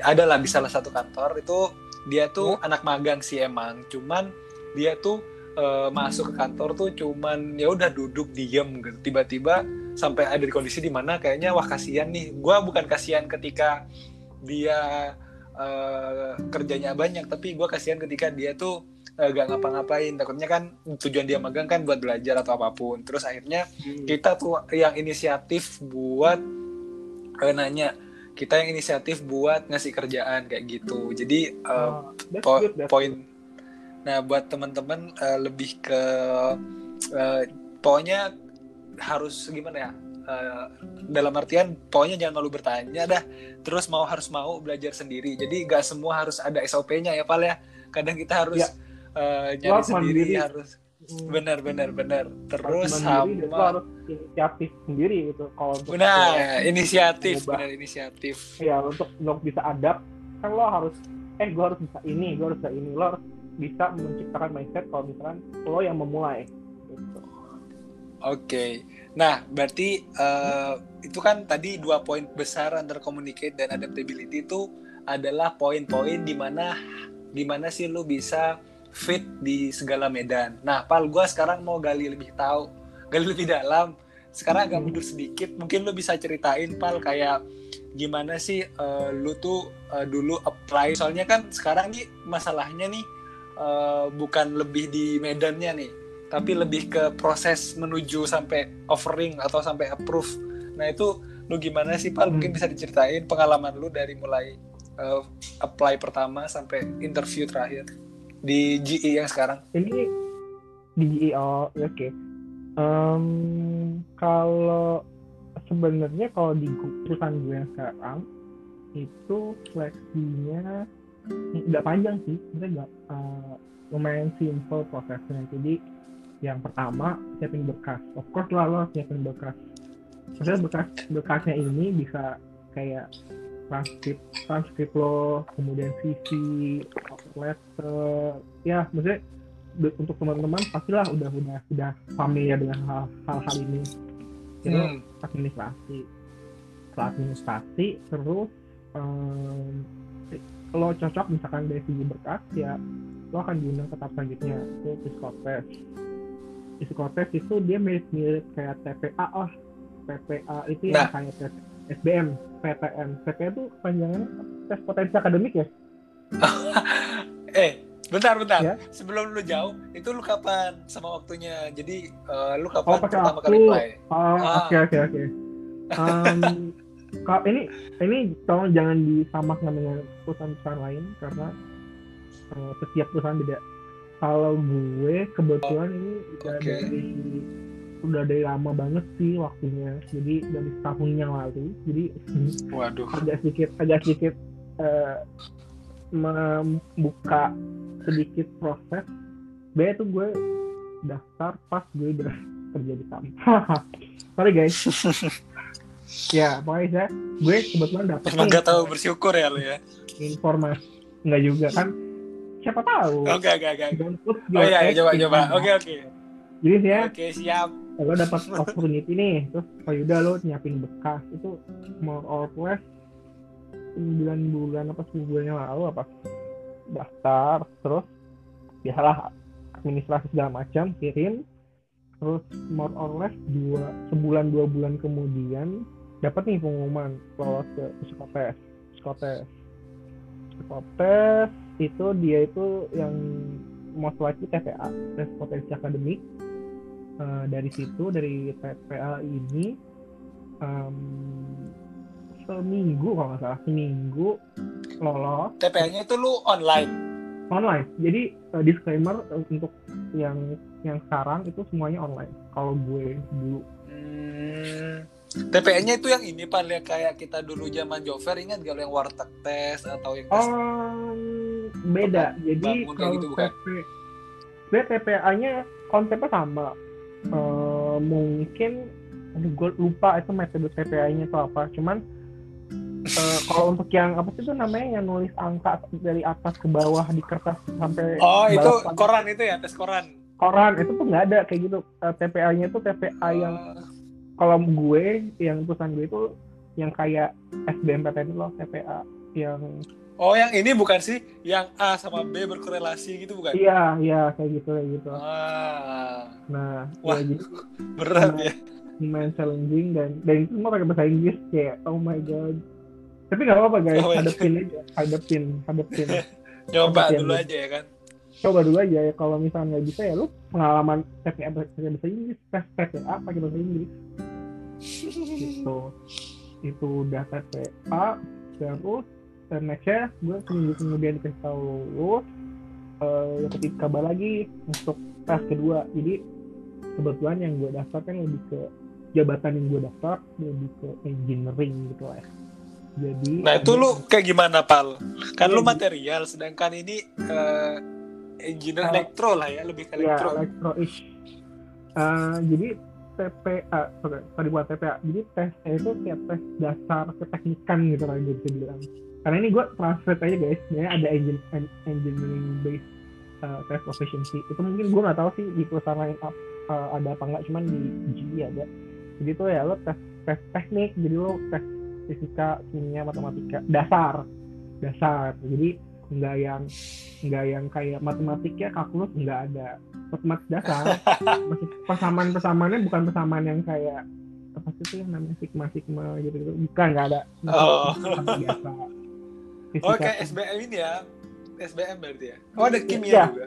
[SPEAKER 1] adalah di salah satu kantor itu dia tuh anak magang sih emang. Cuman dia tuh eh, masuk ke kantor tuh cuman ya udah duduk diem gitu. Tiba-tiba sampai ada di kondisi di mana kayaknya wah kasihan nih. Gua bukan kasihan ketika dia eh, kerjanya banyak tapi gua kasihan ketika dia tuh eh, gak ngapa-ngapain. Takutnya kan tujuan dia magang kan buat belajar atau apa pun. Terus akhirnya
[SPEAKER 2] Hmm.
[SPEAKER 1] kita tuh yang inisiatif buat eh, nanya kita yang inisiatif buat ngasih kerjaan kayak gitu. Jadi eh,
[SPEAKER 2] Ah, that's
[SPEAKER 1] po-
[SPEAKER 2] good,
[SPEAKER 1] poin nah buat teman-teman eh, lebih ke uh, pokoknya harus gimana ya? Uh, dalam artian pokoknya jangan malu bertanya dah. Terus mau harus mau belajar sendiri. Jadi gak semua harus ada SOP-nya ya Pal ya. Kadang kita harus ya. uh, nyari sendiri mandiri. harus hmm. Benar benar benar terus
[SPEAKER 2] sama harus inisiatif sendiri itu kalau
[SPEAKER 1] untuk benar inisiatif mengubah. benar inisiatif
[SPEAKER 2] ya untuk untuk bisa adapt kan lo harus eh gue harus bisa ini gue harus bisa ini lo harus bisa menciptakan mindset kalau misalkan lo yang memulai gitu.
[SPEAKER 1] Oke, okay. nah berarti uh, itu kan tadi dua poin besar antara communicate dan adaptability itu adalah poin-poin di mana di mana sih lo bisa fit di segala medan. Nah, pal gue sekarang mau gali lebih tahu, gali lebih dalam. Sekarang agak mundur sedikit, mungkin lo bisa ceritain pal kayak gimana sih uh, lu tuh uh, dulu apply. Soalnya kan sekarang nih masalahnya nih uh, bukan lebih di medannya nih tapi lebih ke proses menuju sampai offering atau sampai approve. Nah itu lu gimana sih Pak? Mungkin hmm. bisa diceritain pengalaman lu dari mulai uh, apply pertama sampai interview terakhir di GE yang sekarang.
[SPEAKER 2] Ini di GE oh oke. Okay. Um, kalau sebenarnya kalau di perusahaan gue yang sekarang itu seleksinya nggak panjang sih, sebenarnya nggak uh, lumayan simple prosesnya. Jadi yang pertama siapin berkas of course lah lo siapin berkas maksudnya berkas berkasnya ini bisa kayak transkrip transkrip lo kemudian CV letter ya maksudnya untuk teman-teman pastilah udah udah udah familiar dengan hal-hal ini itu hmm. administrasi setelah administrasi terus um, lo cocok misalkan dari segi berkas ya lo akan diundang ke tahap selanjutnya itu psikotes psikotes itu dia mirip-mirip kayak TPA lah TPA itu yang nah. kayak tes SBM PTN TPA itu panjangannya tes potensi akademik ya?
[SPEAKER 1] Eh bentar bentar. Ya? sebelum lu jauh itu lu kapan sama waktunya? Jadi uh, lu kapan oh, pertama kali play
[SPEAKER 2] oh, ah. oke oke oke. Kalau ini ini tolong jangan disamak dengan perusahaan-perusahaan lain karena uh, setiap perusahaan beda. Kalau gue kebetulan ini udah okay. dari udah dari lama banget sih waktunya. Jadi dari tahun yang lalu. Jadi
[SPEAKER 1] waduh.
[SPEAKER 2] agak sedikit agak sedikit uh, membuka sedikit proses. B itu gue daftar pas gue udah kerja di kantor sorry guys. Ya pokoknya saya gue kebetulan dapat
[SPEAKER 1] emang gak tahu bersyukur ya lo ya?
[SPEAKER 2] Informasi. Nggak juga kan? Siapa tahu.
[SPEAKER 1] Oke oke oke oh iya, iya coba coba. oke oke.
[SPEAKER 2] Jadi ya
[SPEAKER 1] oke okay, siap
[SPEAKER 2] kalau dapat opportunity nih terus oh yaudah lo nyiapin bekas itu more or less 9 bulan apa 10 bulan yang lalu apa daftar terus biasalah administrasi segala macam kirim terus more or less dua sebulan dua bulan kemudian dapat nih pengumuman lolos ke psikotes psikotes. Psikotes itu dia itu yang most likely TPA tes potensi akademik uh, dari situ dari TPA ini um, seminggu kalau nggak salah seminggu lolos.
[SPEAKER 1] TPA-nya itu lu online?
[SPEAKER 2] Online. Jadi uh, disclaimer untuk yang yang sekarang itu semuanya online. Kalau gue dulu.
[SPEAKER 1] Hmm. TPN-nya itu yang ini pak lihat kayak kita dulu zaman Jover ingat gak yang warteg tes atau yang tes?
[SPEAKER 2] Um, beda. Jadi kalau gitu, bukan? TP, TPA-nya konsepnya sama uh, mungkin aduh gue lupa itu metode TPA-nya itu apa. Cuman uh, kalau untuk yang apa sih itu namanya yang nulis angka dari atas ke bawah di kertas sampai
[SPEAKER 1] oh itu koran itu ya tes koran?
[SPEAKER 2] Koran itu tuh nggak ada kayak gitu. Uh, TPA-nya itu TPA uh... yang kalau gue yang perusahaan gue itu yang kayak SBMPTN loh TPA yang
[SPEAKER 1] Oh, yang ini bukan sih? Yang A sama B berkorelasi gitu bukan?
[SPEAKER 2] Iya, iya kayak gitu kayak gitu.
[SPEAKER 1] Ah.
[SPEAKER 2] Nah,
[SPEAKER 1] Wah, ya, gitu. berat ya.
[SPEAKER 2] Lumayan challenging dan dan itu semua pakai bahasa Inggris kayak oh my god. Tapi nggak apa-apa guys, oh hadapin god. aja, hadapin, hadapin.
[SPEAKER 1] Coba hadapin dulu aja ya kan.
[SPEAKER 2] Coba dulu aja ya kalau misalnya nggak bisa ya lu pengalaman TPA pakai bahasa Inggris, tes TPA pakai bahasa Inggris gitu itu udah TPA terus dan nextnya gue seminggu kemudian dikasih tahu lulus uh, ketik kabar lagi untuk tes kedua jadi kebetulan yang gue daftar kan lebih ke jabatan yang gue daftar lebih ke engineering gitu lah ya. jadi
[SPEAKER 1] Nah itu lu kayak gimana pal? Kan lu material, sedangkan ini eh, engineer
[SPEAKER 2] Ah.
[SPEAKER 1] elektro lah ya, lebih ke
[SPEAKER 2] ya
[SPEAKER 1] elektro.
[SPEAKER 2] Eh, jadi TPA sorry, sorry buat TPA jadi tesnya itu kayak tes dasar keteknikan gitu lah bisa bilang karena ini gue translate aja guys. Sebenarnya ada engine, en- engineering based uh, test proficiency. Itu mungkin gue nggak tahu sih di perusahaan lain up, uh, ada apa nggak. Cuman di GE ada. Jadi tuh ya lo tes tes teknik. Jadi lo tes fisika kimia matematika. Dasar. Dasar. Jadi nggak yang nggak yang kayak matematiknya kalkulus nggak ada. Matematik dasar. Masih persamaan persamaannya bukan persamaan yang kayak apa sih yang namanya sigma sigma gitu gitu bukan nggak ada.
[SPEAKER 1] Oh.
[SPEAKER 2] Persamaan biasa
[SPEAKER 1] Oh
[SPEAKER 2] Fisika-
[SPEAKER 1] kayak SBM ini ya, SBM berarti ya. Oh ada kimia
[SPEAKER 2] Iya.
[SPEAKER 1] juga.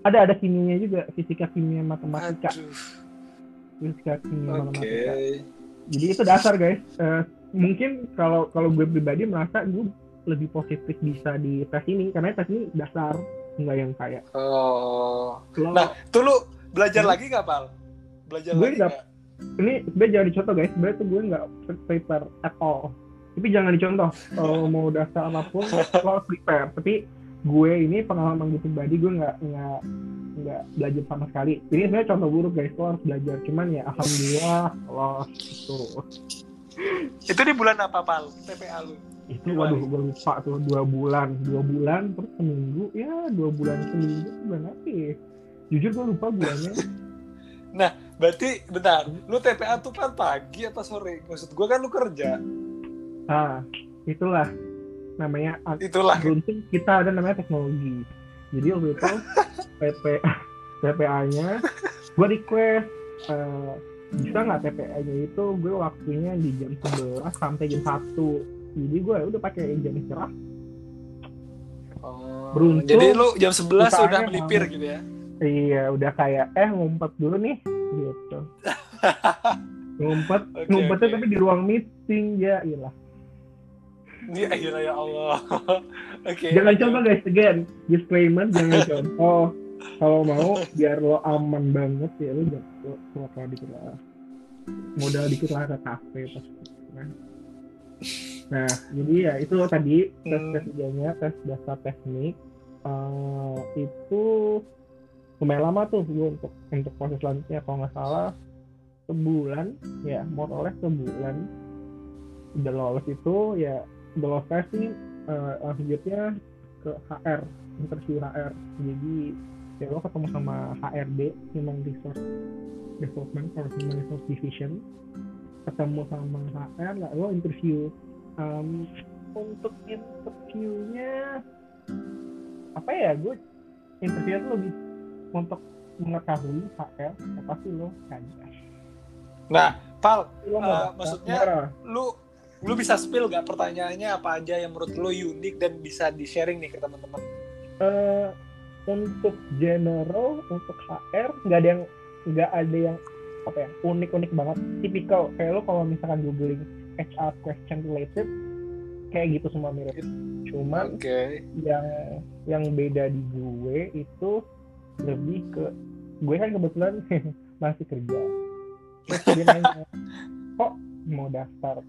[SPEAKER 2] ada ada kimianya juga fisika kimia matematika
[SPEAKER 1] Aduh.
[SPEAKER 2] fisika kimia
[SPEAKER 1] Oke.
[SPEAKER 2] matematika jadi itu dasar guys Eh, mungkin kalau kalau gue pribadi merasa gue lebih positif bisa di tes ini karena tes ini dasar nggak yang kayak
[SPEAKER 1] Oh.
[SPEAKER 2] lo
[SPEAKER 1] Nah, tuh lu belajar
[SPEAKER 2] Hmm.
[SPEAKER 1] lagi gak pal? Belajar
[SPEAKER 2] Gue
[SPEAKER 1] lagi
[SPEAKER 2] nggak-
[SPEAKER 1] nggak?
[SPEAKER 2] ini sebenarnya jangan dicontoh guys sebenarnya tuh gue nggak prepare at all tapi jangan dicontoh kalau mau daftar apa pun lo harus prepare. Tapi gue ini pengalaman gue pribadi gue nggak nggak nggak belajar sama sekali. Ini sebenarnya contoh buruk guys. Lo harus belajar. Cuman ya alhamdulillah lo itu
[SPEAKER 1] Itu di bulan apa pal? TPA lu?
[SPEAKER 2] itu waduh gue lupa tuh. Dua bulan. Dua bulan terus seminggu. Ya dua bulan seminggu bulan apa ya? Jujur gue lupa bulannya.
[SPEAKER 1] Berarti bentar, lu TPA tuh kan pagi atau sore? Maksud gua kan lu kerja.
[SPEAKER 2] Ah itulah namanya
[SPEAKER 1] Itulah.
[SPEAKER 2] beruntung kita ada namanya teknologi jadi waktu itu PP TPA-nya gue request eh, bisa nggak TPA-nya itu gue waktunya di jam 11 sampai jam 1 jadi gue udah pakai jam istirahat
[SPEAKER 1] Oh,
[SPEAKER 2] Beruntung
[SPEAKER 1] Jadi lu jam 11 udah
[SPEAKER 2] usahanya
[SPEAKER 1] melipir gitu ya?
[SPEAKER 2] iya udah kayak eh ngumpet dulu nih gitu ngumpet
[SPEAKER 1] Oke,
[SPEAKER 2] ngumpetnya
[SPEAKER 1] oke.
[SPEAKER 2] tapi di ruang meeting ya iyalah
[SPEAKER 1] Ini akhirnya ya Allah. Oke.
[SPEAKER 2] jangan
[SPEAKER 1] oke.
[SPEAKER 2] contoh guys again disclaimer jangan contoh kalau mau biar lo aman banget ya lo jangan lo keluar dikit lah modal dikit lah ke kafe pas nah. nah jadi ya itu tadi tes
[SPEAKER 1] Hmm.
[SPEAKER 2] tes tiganya tes dasar teknik Eh, itu lumayan lama tuh gue untuk untuk proses selanjutnya kalau nggak salah sebulan ya more or less sebulan udah lolos itu ya udah lolos tes nih eh, selanjutnya ke HR interview HR jadi ya lo ketemu sama HRD Human Resource Development or Human Resource Division. Ketemu sama HR lah lo interview Em, untuk interviewnya apa ya gue interviewnya tuh lebih untuk mengetahui HR apa sih lo kandas
[SPEAKER 1] Nah, Pal,
[SPEAKER 2] lo
[SPEAKER 1] Eh, maksudnya-
[SPEAKER 2] marah.
[SPEAKER 1] lu lu bisa spill gak? Pertanyaannya apa aja yang menurut lu unik dan bisa di sharing nih ke teman-teman?
[SPEAKER 2] Eh, untuk general untuk HR nggak ada yang nggak ada yang apa ya unik-unik banget. Tipikal kayak lo kalau misalkan googling HR question related kayak gitu semua mirip. Cuman
[SPEAKER 1] Oke.
[SPEAKER 2] yang yang beda di gue itu lebih ke gue kan kebetulan masih kerja. Dia nanya kok mau daftar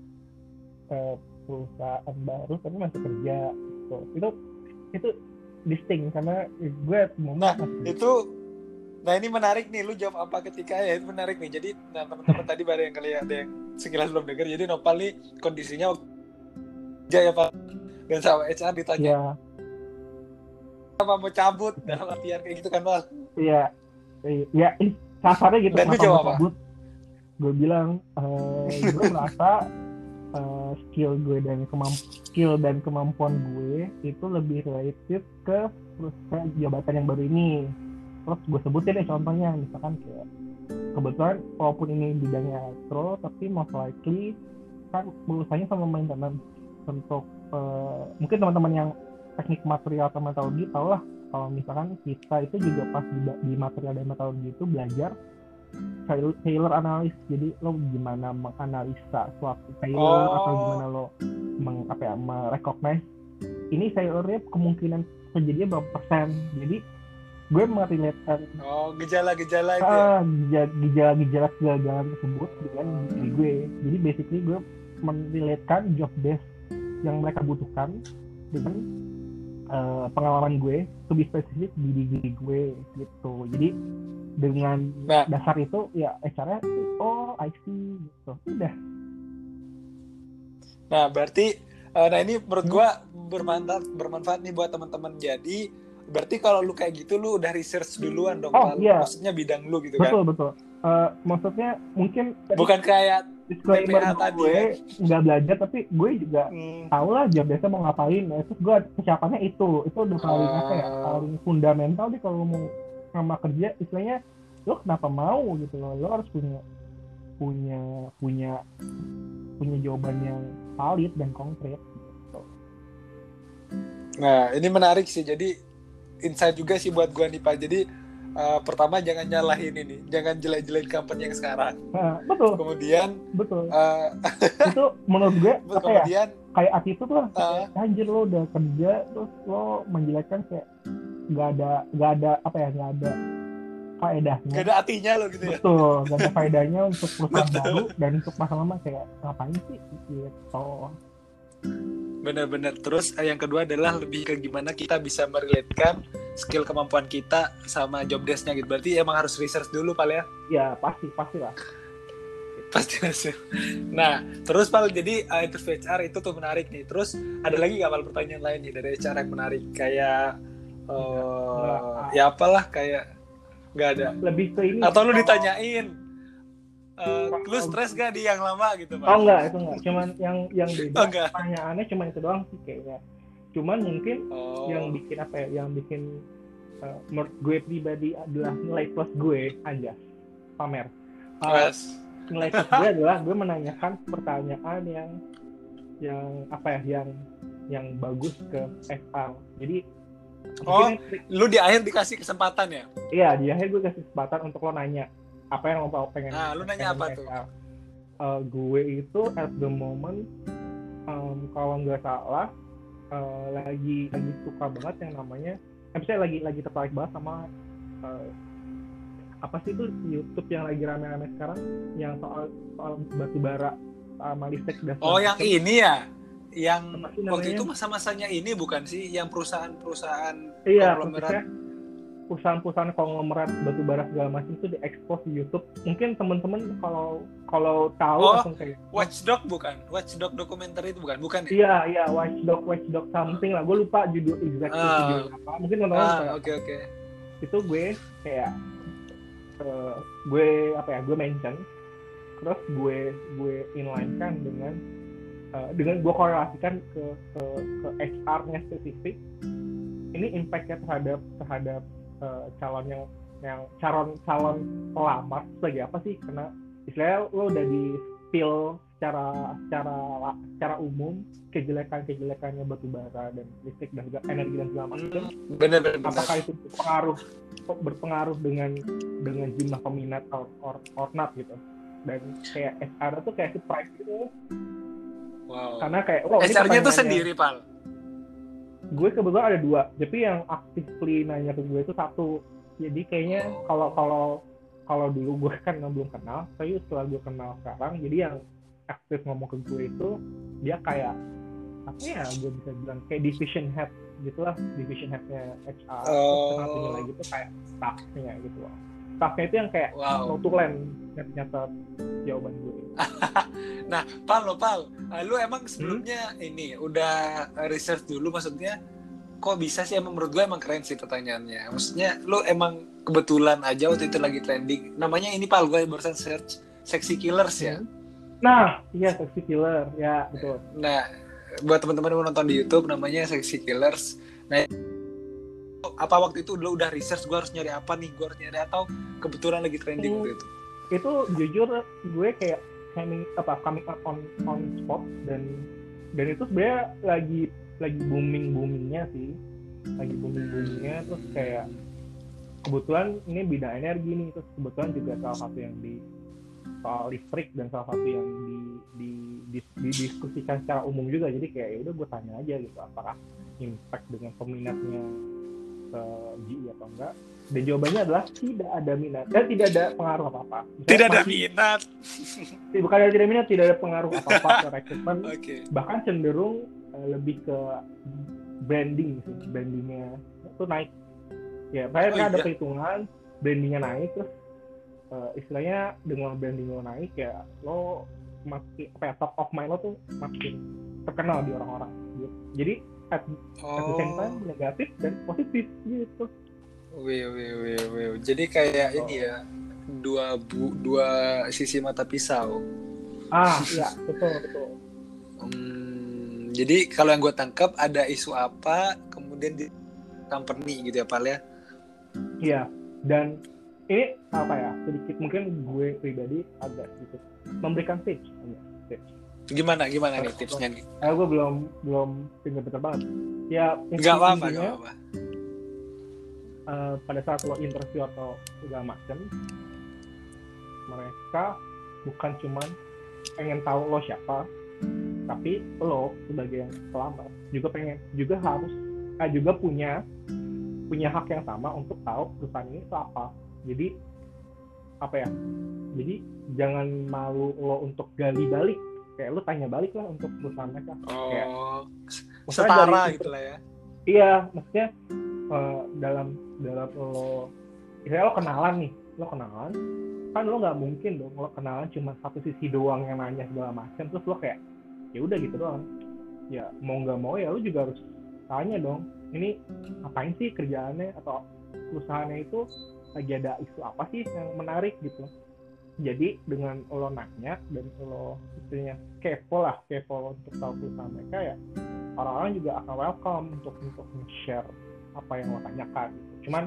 [SPEAKER 2] eh, perusahaan baru tapi masih kerja gitu. itu itu distinct karena gue mau
[SPEAKER 1] Nah. Itu Nah ini menarik nih, lu jawab apa ketika ya itu menarik nih. Jadi nah, teman-teman tadi ada yang kali ada yang sekilas belum dengar. Jadi Nopal nih kondisinya kerja ya Pak. Dan sama HR ditanya
[SPEAKER 2] ya
[SPEAKER 1] apa mau cabut dalam artian kayak gitu kan Pal.
[SPEAKER 2] Iya, iya, ya, kasarnya gitu.
[SPEAKER 1] Dan lu jawab apa?
[SPEAKER 2] Gue bilang, eh, gue merasa eh, skill gue dan kemamp skill dan kemampuan gue itu lebih related ke perusahaan jabatan yang baru ini. Terus gue sebutin deh contohnya, misalkan kayak kebetulan walaupun ini bidangnya elektro, tapi most likely kan urusannya sama maintenance untuk eh, mungkin teman-teman yang teknik material atau metodologi tau lah kalau misalkan kita itu juga pas di, di material dan metodologi itu belajar Taylor, analis jadi lo gimana menganalisa suatu Taylor
[SPEAKER 1] Oh.
[SPEAKER 2] atau gimana lo meng, apa ya merecognize? Ini Taylornya kemungkinan terjadinya berapa persen? Jadi gue merelatekan
[SPEAKER 1] oh gejala-gejala itu ya?
[SPEAKER 2] ah, gejala- gejala-gejala kegagalan tersebut dengan diri gue. Jadi basically gue merelatekan job desk yang mereka butuhkan dengan eh, pengalaman gue lebih spesifik di diri gue gitu. Jadi dengan
[SPEAKER 1] Nah.
[SPEAKER 2] dasar itu ya HR-nya oh I see gitu udah
[SPEAKER 1] Nah, berarti eh, nah ini menurut
[SPEAKER 2] Hmm.
[SPEAKER 1] gua bermanfaat bermanfaat nih buat teman-teman. Jadi berarti kalau lu kayak gitu lu udah research duluan dong,
[SPEAKER 2] Oh, iya.
[SPEAKER 1] maksudnya bidang lu gitu kan.
[SPEAKER 2] betul betul Eh, maksudnya mungkin
[SPEAKER 1] Bukan kayak
[SPEAKER 2] disclaimer
[SPEAKER 1] tadi,
[SPEAKER 2] gue nggak belajar tapi gue juga
[SPEAKER 1] hmm,
[SPEAKER 2] tahu lah job desk mau ngapain ya terus gue kesiapannya itu itu udah paling apa ya
[SPEAKER 1] Ah.
[SPEAKER 2] paling fundamental deh kalau mau sama kerja istilahnya lo kenapa mau gitu loh lo harus punya punya punya punya jawaban yang valid dan konkret gitu.
[SPEAKER 1] Nah, ini menarik sih. Jadi insight juga sih buat gua nih, Pak. Jadi eh, pertama jangan nyalahin ini, jangan jelek-jelekin company yang sekarang.
[SPEAKER 2] Nah, betul
[SPEAKER 1] Kemudian
[SPEAKER 2] betul
[SPEAKER 1] eh,
[SPEAKER 2] itu menurut gue apa ya
[SPEAKER 1] kemudian
[SPEAKER 2] kayak attitude lah
[SPEAKER 1] Ah.
[SPEAKER 2] Kayak, anjir lo udah kerja terus lo menjelekkan kayak nggak ada nggak ada apa ya nggak ada faedahnya
[SPEAKER 1] gak ada artinya lo gitu ya.
[SPEAKER 2] betul gak ada faedahnya untuk perusahaan
[SPEAKER 1] Betul.
[SPEAKER 2] baru dan untuk masa lama kayak ngapain sih gitu
[SPEAKER 1] Bener-bener. Terus eh, yang kedua adalah lebih ke gimana kita bisa merelatekan skill kemampuan kita sama job desk-nya gitu. Berarti emang harus research dulu, Pal ya.
[SPEAKER 2] ya pasti pasti lah
[SPEAKER 1] Pasti harus. Nah, terus Pal, jadi uh, interview HR itu tuh menarik nih. Terus ada lagi nggak Pal pertanyaan lain nih dari HR yang menarik? Kayak, uh,
[SPEAKER 2] Nggak.
[SPEAKER 1] ya apalah kayak nggak ada.
[SPEAKER 2] lebih ke ini
[SPEAKER 1] Atau lu ditanyain, uh, lu stres gak di yang lama gitu, Pal?
[SPEAKER 2] oh enggak itu enggak cuman yang yang beda
[SPEAKER 1] Oh, enggak.
[SPEAKER 2] pertanyaannya cuma itu doang sih kayaknya cuman mungkin
[SPEAKER 1] Oh.
[SPEAKER 2] yang bikin apa ya yang bikin uh, menurut gue pribadi adalah nilai plus gue aja pamer Uh,
[SPEAKER 1] Wes.
[SPEAKER 2] nilai plus gue adalah gue menanyakan pertanyaan yang yang apa ya yang yang bagus ke HR jadi
[SPEAKER 1] Oh.
[SPEAKER 2] mungkin
[SPEAKER 1] Lu di akhir dikasih kesempatan ya?
[SPEAKER 2] iya di akhir gue kasih kesempatan untuk lo nanya apa yang lo mau pengen
[SPEAKER 1] Nah, lu nanya apa tuh?
[SPEAKER 2] Uh, gue itu at the moment um, kalau nggak salah uh, lagi lagi suka banget yang namanya eh, saya lagi lagi tertarik banget sama uh, apa sih itu YouTube yang lagi rame-rame sekarang yang soal soal batu bara sama listrik dan
[SPEAKER 1] Oh, yang ini ya? Yang waktu itu masa-masanya ini bukan sih? Yang perusahaan-perusahaan
[SPEAKER 2] iya
[SPEAKER 1] konglomerat.
[SPEAKER 2] perusahaan-perusahaan konglomerat batu bara segala macam itu diekspos di YouTube mungkin teman-teman kalau kalau tahu
[SPEAKER 1] Oh,
[SPEAKER 2] langsung kayak
[SPEAKER 1] Watchdog bukan? Watchdog dokumenter itu bukan? Bukan ya?
[SPEAKER 2] Iya, iya, Watchdog, Watchdog something lah. Gue lupa judul exact
[SPEAKER 1] Ah.
[SPEAKER 2] judul apa. Mungkin teman-teman
[SPEAKER 1] Ah,
[SPEAKER 2] tahu.
[SPEAKER 1] oke oke.
[SPEAKER 2] itu gue kayak eh, gue apa ya? Gue mention terus gue gue inline kan dengan eh, dengan gue korelasikan ke ke, ke HR-nya spesifik. Ini impactnya terhadap terhadap eh, calon yang yang calon calon pelamar sebagai apa sih? Karena istilahnya lo udah di spill secara secara secara umum kejelekan-kejelekannya batu bara dan listrik dan juga energi dan segala macam
[SPEAKER 1] Bener bener bener.
[SPEAKER 2] apakah itu berpengaruh berpengaruh dengan dengan jumlah peminat or, or, or not gitu dan kayak HR itu kayak surprise gitu
[SPEAKER 1] Wow.
[SPEAKER 2] karena kayak oh, ini
[SPEAKER 1] HR-nya tuh sendiri, Pal.
[SPEAKER 2] gue kebetulan ada dua tapi yang actively nanya ke gue itu satu jadi kayaknya kalau kalau kalau dulu gue kan belum kenal tapi setelah gue kenal sekarang jadi yang aktif ngomong ke gue itu dia kayak apa ya gue bisa bilang kayak division head gitulah division headnya HR
[SPEAKER 1] Oh.
[SPEAKER 2] Terus satunya lagi tuh kayak staffnya gitu loh staffnya itu yang kayak
[SPEAKER 1] Wow.
[SPEAKER 2] Notulen nyatet jawaban gue
[SPEAKER 1] Nah, Pal lo Pal, eh, lu emang
[SPEAKER 2] Hmm?
[SPEAKER 1] sebelumnya ini udah research dulu maksudnya kok bisa sih emang menurut gue emang keren sih pertanyaannya. Maksudnya lu emang kebetulan aja waktu itu lagi trending. Namanya ini Pal gue barusan search Sexy Killers ya.
[SPEAKER 2] nah iya sexy killer ya betul
[SPEAKER 1] Nah, buat teman-teman yang nonton di YouTube namanya Sexy Killers. Nah, apa waktu itu lu udah research gue harus nyari apa nih? Gue harus nyari atau kebetulan lagi trending
[SPEAKER 2] Hmm.
[SPEAKER 1] waktu itu.
[SPEAKER 2] Itu jujur gue kayak coming apa coming up on on spot dan dan itu sebenarnya lagi lagi booming boomingnya sih. Lagi booming boomingnya terus kayak kebetulan ini bidang energi nih terus kebetulan juga salah satu yang di soal listrik dan salah satu yang di di, di, didiskusikan secara umum juga. Jadi kayak ya udah gue tanya aja gitu apakah impact dengan peminatnya ke GI atau enggak dan jawabannya adalah tidak ada minat dan tidak ada pengaruh apa apa
[SPEAKER 1] tidak ada minat
[SPEAKER 2] bukan ada tidak minat tidak ada pengaruh apa apa ke rekrutmen
[SPEAKER 1] okay.
[SPEAKER 2] bahkan cenderung uh, lebih ke branding sih brandingnya itu naik ya saya oh, ada iya. perhitungan brandingnya naik terus uh, istilahnya dengan branding lo naik ya lo makin apa ya, top of mind lo tuh makin terkenal di orang-orang gitu. jadi at, oh. at the same time oh. negatif dan positif gitu
[SPEAKER 1] Wih, wih, wih, wih. Jadi kayak oh. ini ya, dua bu, dua sisi mata pisau.
[SPEAKER 2] Ah, iya, betul, betul.
[SPEAKER 1] Hmm, jadi kalau yang gue tangkap ada isu apa, kemudian di company gitu ya, Pal ya?
[SPEAKER 2] Iya, dan ini apa ya, sedikit mungkin gue pribadi agak sedikit memberikan tips.
[SPEAKER 1] tips. Gimana, gimana nih tipsnya?
[SPEAKER 2] nih? Eh, gue belum belum pinter-pinter banget. Ya,
[SPEAKER 1] apa-apa, nggak apa-apa
[SPEAKER 2] uh, pada saat lo interview atau segala macam mereka bukan cuman pengen tahu lo siapa tapi lo sebagai yang pelamar juga pengen juga harus eh, juga punya punya hak yang sama untuk tahu perusahaan ini itu apa. Jadi apa ya? Jadi jangan malu lo untuk gali balik. Kayak lo tanya balik lah untuk perusahaan mereka.
[SPEAKER 1] Oh kayak, setara gitu lah ya.
[SPEAKER 2] Iya maksudnya uh, dalam dalam lo misalnya lo kenalan nih lo kenalan kan lo nggak mungkin dong lo kenalan cuma satu sisi doang yang nanya segala macam terus lo kayak ya udah gitu doang. Ya mau nggak mau ya lo juga harus tanya dong ini ngapain sih kerjaannya? Atau perusahaannya itu lagi ada isu apa sih yang menarik? Gitu. Jadi dengan lo nanya dan lo istilahnya kepo lah kepo untuk tahu perusahaan mereka ya orang-orang juga akan welcome untuk untuk share apa yang lo tanyakan gitu. cuman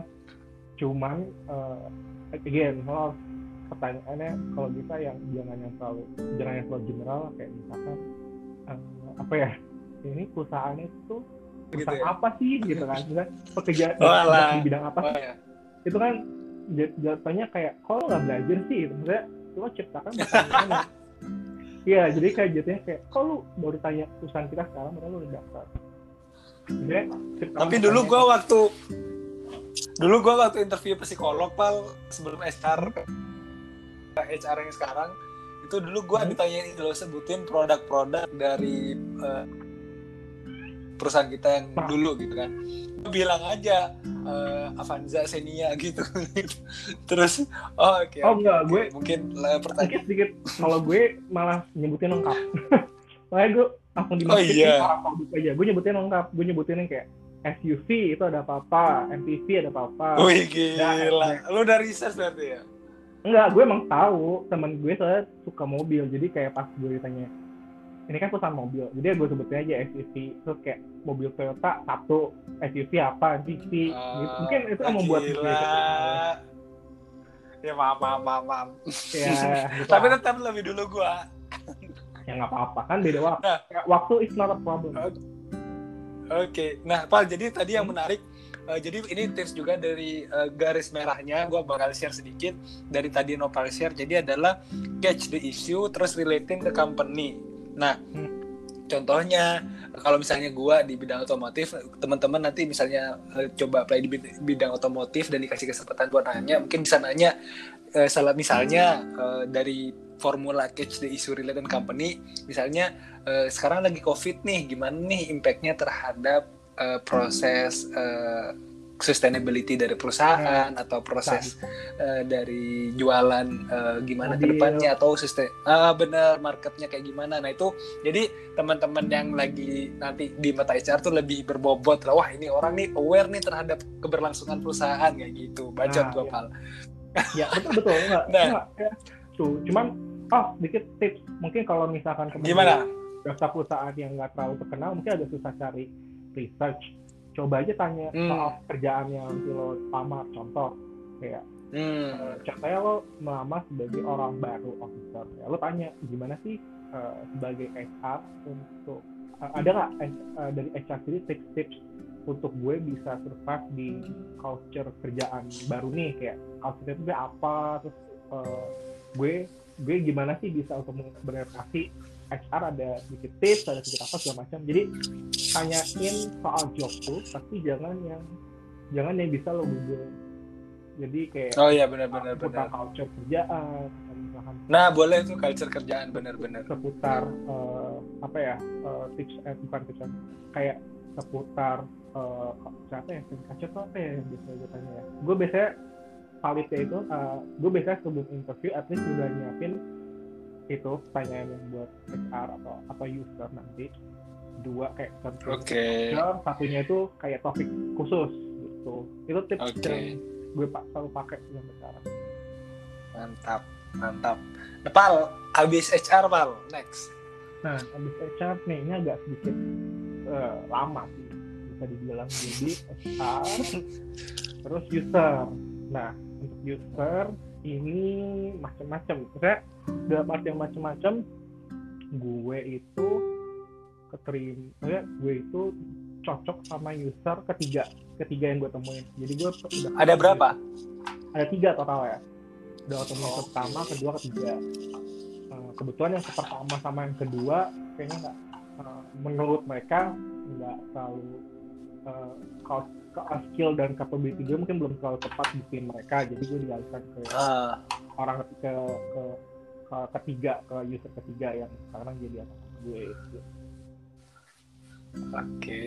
[SPEAKER 2] cuman uh, again lo pertanyaannya kalau bisa yang jangan yang terlalu jangan yang terlalu general kayak misalkan uh, apa ya ini perusahaannya itu perusahaan gitu ya? apa sih gitu kan misalkan pekerja oh, di bidang apa oh, ya. itu kan jatuhnya kayak kalau nggak belajar sih gitu. maksudnya lo ciptakan Iya, jadi kayak jatuhnya kayak kalau baru tanya perusahaan kita sekarang, padahal lo udah daftar
[SPEAKER 1] tapi dulu gue waktu dulu gue waktu interview psikolog pal sebelum HR HR yang sekarang itu dulu gue hmm. ditanyain dulu sebutin produk-produk dari uh, perusahaan kita yang nah. dulu gitu kan gue bilang aja uh, Avanza Xenia gitu terus oh oke okay,
[SPEAKER 2] oh enggak okay. gue
[SPEAKER 1] mungkin uh,
[SPEAKER 2] pertanyaan sedikit sedikit kalau gue malah nyebutin lengkap makanya gue langsung dimasukin oh, iya. orang aja. Gue nyebutin lengkap. Gue nyebutin yang kayak SUV itu ada apa-apa. MPV ada apa-apa.
[SPEAKER 1] Wih gila. nah, lu udah research berarti ya?
[SPEAKER 2] Enggak gue emang tahu. Temen gue soalnya suka mobil. Jadi kayak pas gue ditanya ini kan perusahaan mobil. Jadi gue sebutin aja SUV terus kayak mobil Toyota satu. SUV apa MPV uh, gitu. Mungkin itu yang membuat gue
[SPEAKER 1] ya maaf maaf maaf, maaf. ya, gitu tapi tetap lebih dulu gue
[SPEAKER 2] ya nggak apa-apa. Kan beda waktu nah, waktu is not a problem. Oke
[SPEAKER 1] okay. nah pak jadi tadi yang menarik uh, jadi ini tips juga dari uh, garis merahnya gue bakal share sedikit dari tadi Nopal share. Jadi adalah catch the issue terus relating the company. Nah hmm. contohnya kalau misalnya gue di bidang otomotif teman-teman nanti misalnya uh, coba apply di bidang otomotif dan dikasih kesempatan buat nanya mungkin bisa nanya uh, salah misalnya uh, dari formula catch the issue related company misalnya uh, sekarang lagi covid nih gimana nih impactnya terhadap uh, proses uh, sustainability dari perusahaan hmm. atau proses uh, dari jualan uh, gimana ke depannya atau sustain ah benar marketnya kayak gimana. Nah itu jadi teman-teman yang lagi nanti di mata HR tuh lebih berbobot lah wah ini orang nih aware nih terhadap keberlangsungan perusahaan kayak gitu. Bacot nah, gua
[SPEAKER 2] ya. ya betul betul. Enggak, nah, enggak ya. tuh cuman oh sedikit tips. Mungkin kalau misalkan
[SPEAKER 1] gimana?
[SPEAKER 2] daftar perusahaan yang nggak terlalu terkenal mungkin ada susah cari research. Coba aja tanya hmm. soal kerjaan yang nanti lo lamar contoh kayak hmm. uh, contohnya lo melamar sebagai orang baru officer. Ya lo tanya gimana sih uh, sebagai HR untuk uh, ada nggak uh, dari HR sendiri tips-tips untuk gue bisa survive di culture kerjaan baru nih? Kayak culture itu apa? Terus uh, gue gue gimana sih bisa untuk beradaptasi HR ada sedikit tips ada sedikit apa segala macam. Jadi tanyain soal job tuh tapi jangan yang jangan yang bisa lo google. Jadi kayak
[SPEAKER 1] oh iya benar-benar benar
[SPEAKER 2] culture kerjaan misalkan
[SPEAKER 1] nah boleh tuh culture kerjaan benar-benar
[SPEAKER 2] seputar eh, apa ya eh, tips eh, bukan tips kayak seputar eh, siapa ya tuh apa ya yang biasa gue tanya ya? Gue biasanya validnya itu eh, gue biasanya sebelum interview at least udah nyiapin itu pertanyaan yang buat HR atau atau user nanti. Dua kayak contoh
[SPEAKER 1] oke.
[SPEAKER 2] culture, satunya itu kayak topik khusus gitu. Itu tips
[SPEAKER 1] Oke.
[SPEAKER 2] yang gue pak selalu pakai sampai sekarang
[SPEAKER 1] mantap mantap. Nah, pal habis HR pal next.
[SPEAKER 2] Nah habis HR nih ini agak sedikit eh, lama sih bisa dibilang. Jadi HR terus user. Nah user ini macam-macam maksudnya dalam arti yang macam-macam gue itu keterima maksudnya gue itu cocok sama user ketiga ketiga yang gue temuin. Jadi gue udah
[SPEAKER 1] ada berapa?
[SPEAKER 2] Ada tiga total ya. Udah ketemu yang
[SPEAKER 1] Oke.
[SPEAKER 2] pertama kedua ketiga. Eh, kebetulan yang pertama sama yang kedua kayaknya nggak eh, menurut mereka nggak terlalu eh, kalau ke- skill dan capability gue mungkin belum terlalu tepat di tim mereka jadi gue dialihkan ke
[SPEAKER 1] Ah,
[SPEAKER 2] orang ke, ke, ke, ke ketiga ke user ketiga yang sekarang jadi anak gue gitu.
[SPEAKER 1] oke.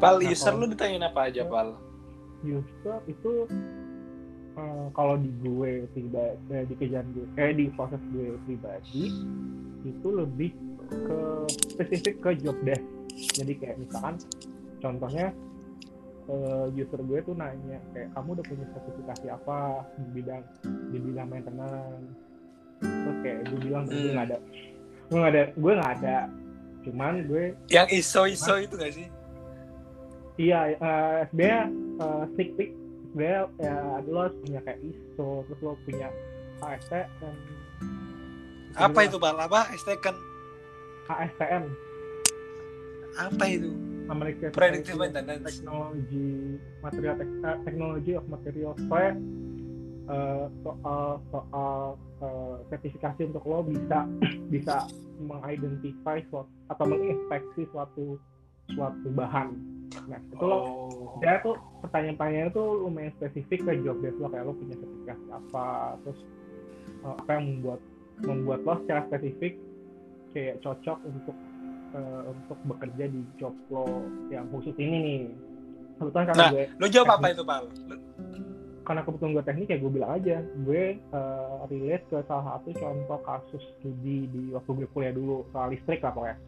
[SPEAKER 1] Pal
[SPEAKER 2] Nah,
[SPEAKER 1] user lu ditanyain apa aja pal?
[SPEAKER 2] User itu eh, kalau di gue pribadi eh, di kerjaan gue eh di proses gue pribadi itu lebih ke spesifik ke job desk. Jadi kayak misalkan contohnya eh, user gue tuh nanya kayak kamu udah punya sertifikasi apa di bidang di bidang maintenance? Terus kayak gue bilang gue
[SPEAKER 1] Hmm.
[SPEAKER 2] nggak ada gue nggak ada gue nggak ada. Cuman gue
[SPEAKER 1] yang iso iso itu gak sih?
[SPEAKER 2] Iya, eh sebenarnya eh, sneak peek sebenarnya ya lo harus punya kayak ISO, terus lo punya ASTM.
[SPEAKER 1] apa itu pal apa STK
[SPEAKER 2] ASTM,
[SPEAKER 1] apa itu
[SPEAKER 2] American
[SPEAKER 1] predictive maintenance.
[SPEAKER 2] Technology, material tek- eh, technology of material soalnya eh, soal soal eh, sertifikasi untuk lo bisa bisa mengidentify suatu atau menginspeksi suatu suatu bahan. Nah, itu lo
[SPEAKER 1] oh.
[SPEAKER 2] dia tuh pertanyaan-pertanyaannya tuh lumayan spesifik ke job desk lo. Kayak lo punya sertifikasi apa terus uh, apa yang membuat membuat lo secara spesifik kayak cocok untuk uh, untuk bekerja di job lo yang khusus ini nih. Kebetulan karena
[SPEAKER 1] Nah.
[SPEAKER 2] gue
[SPEAKER 1] lu jawab apa itu Lu-
[SPEAKER 2] karena kebetulan gue teknik ya gue bilang aja. Gue uh, relate ke salah satu contoh kasus studi di waktu gue kuliah dulu soal listrik lah pokoknya.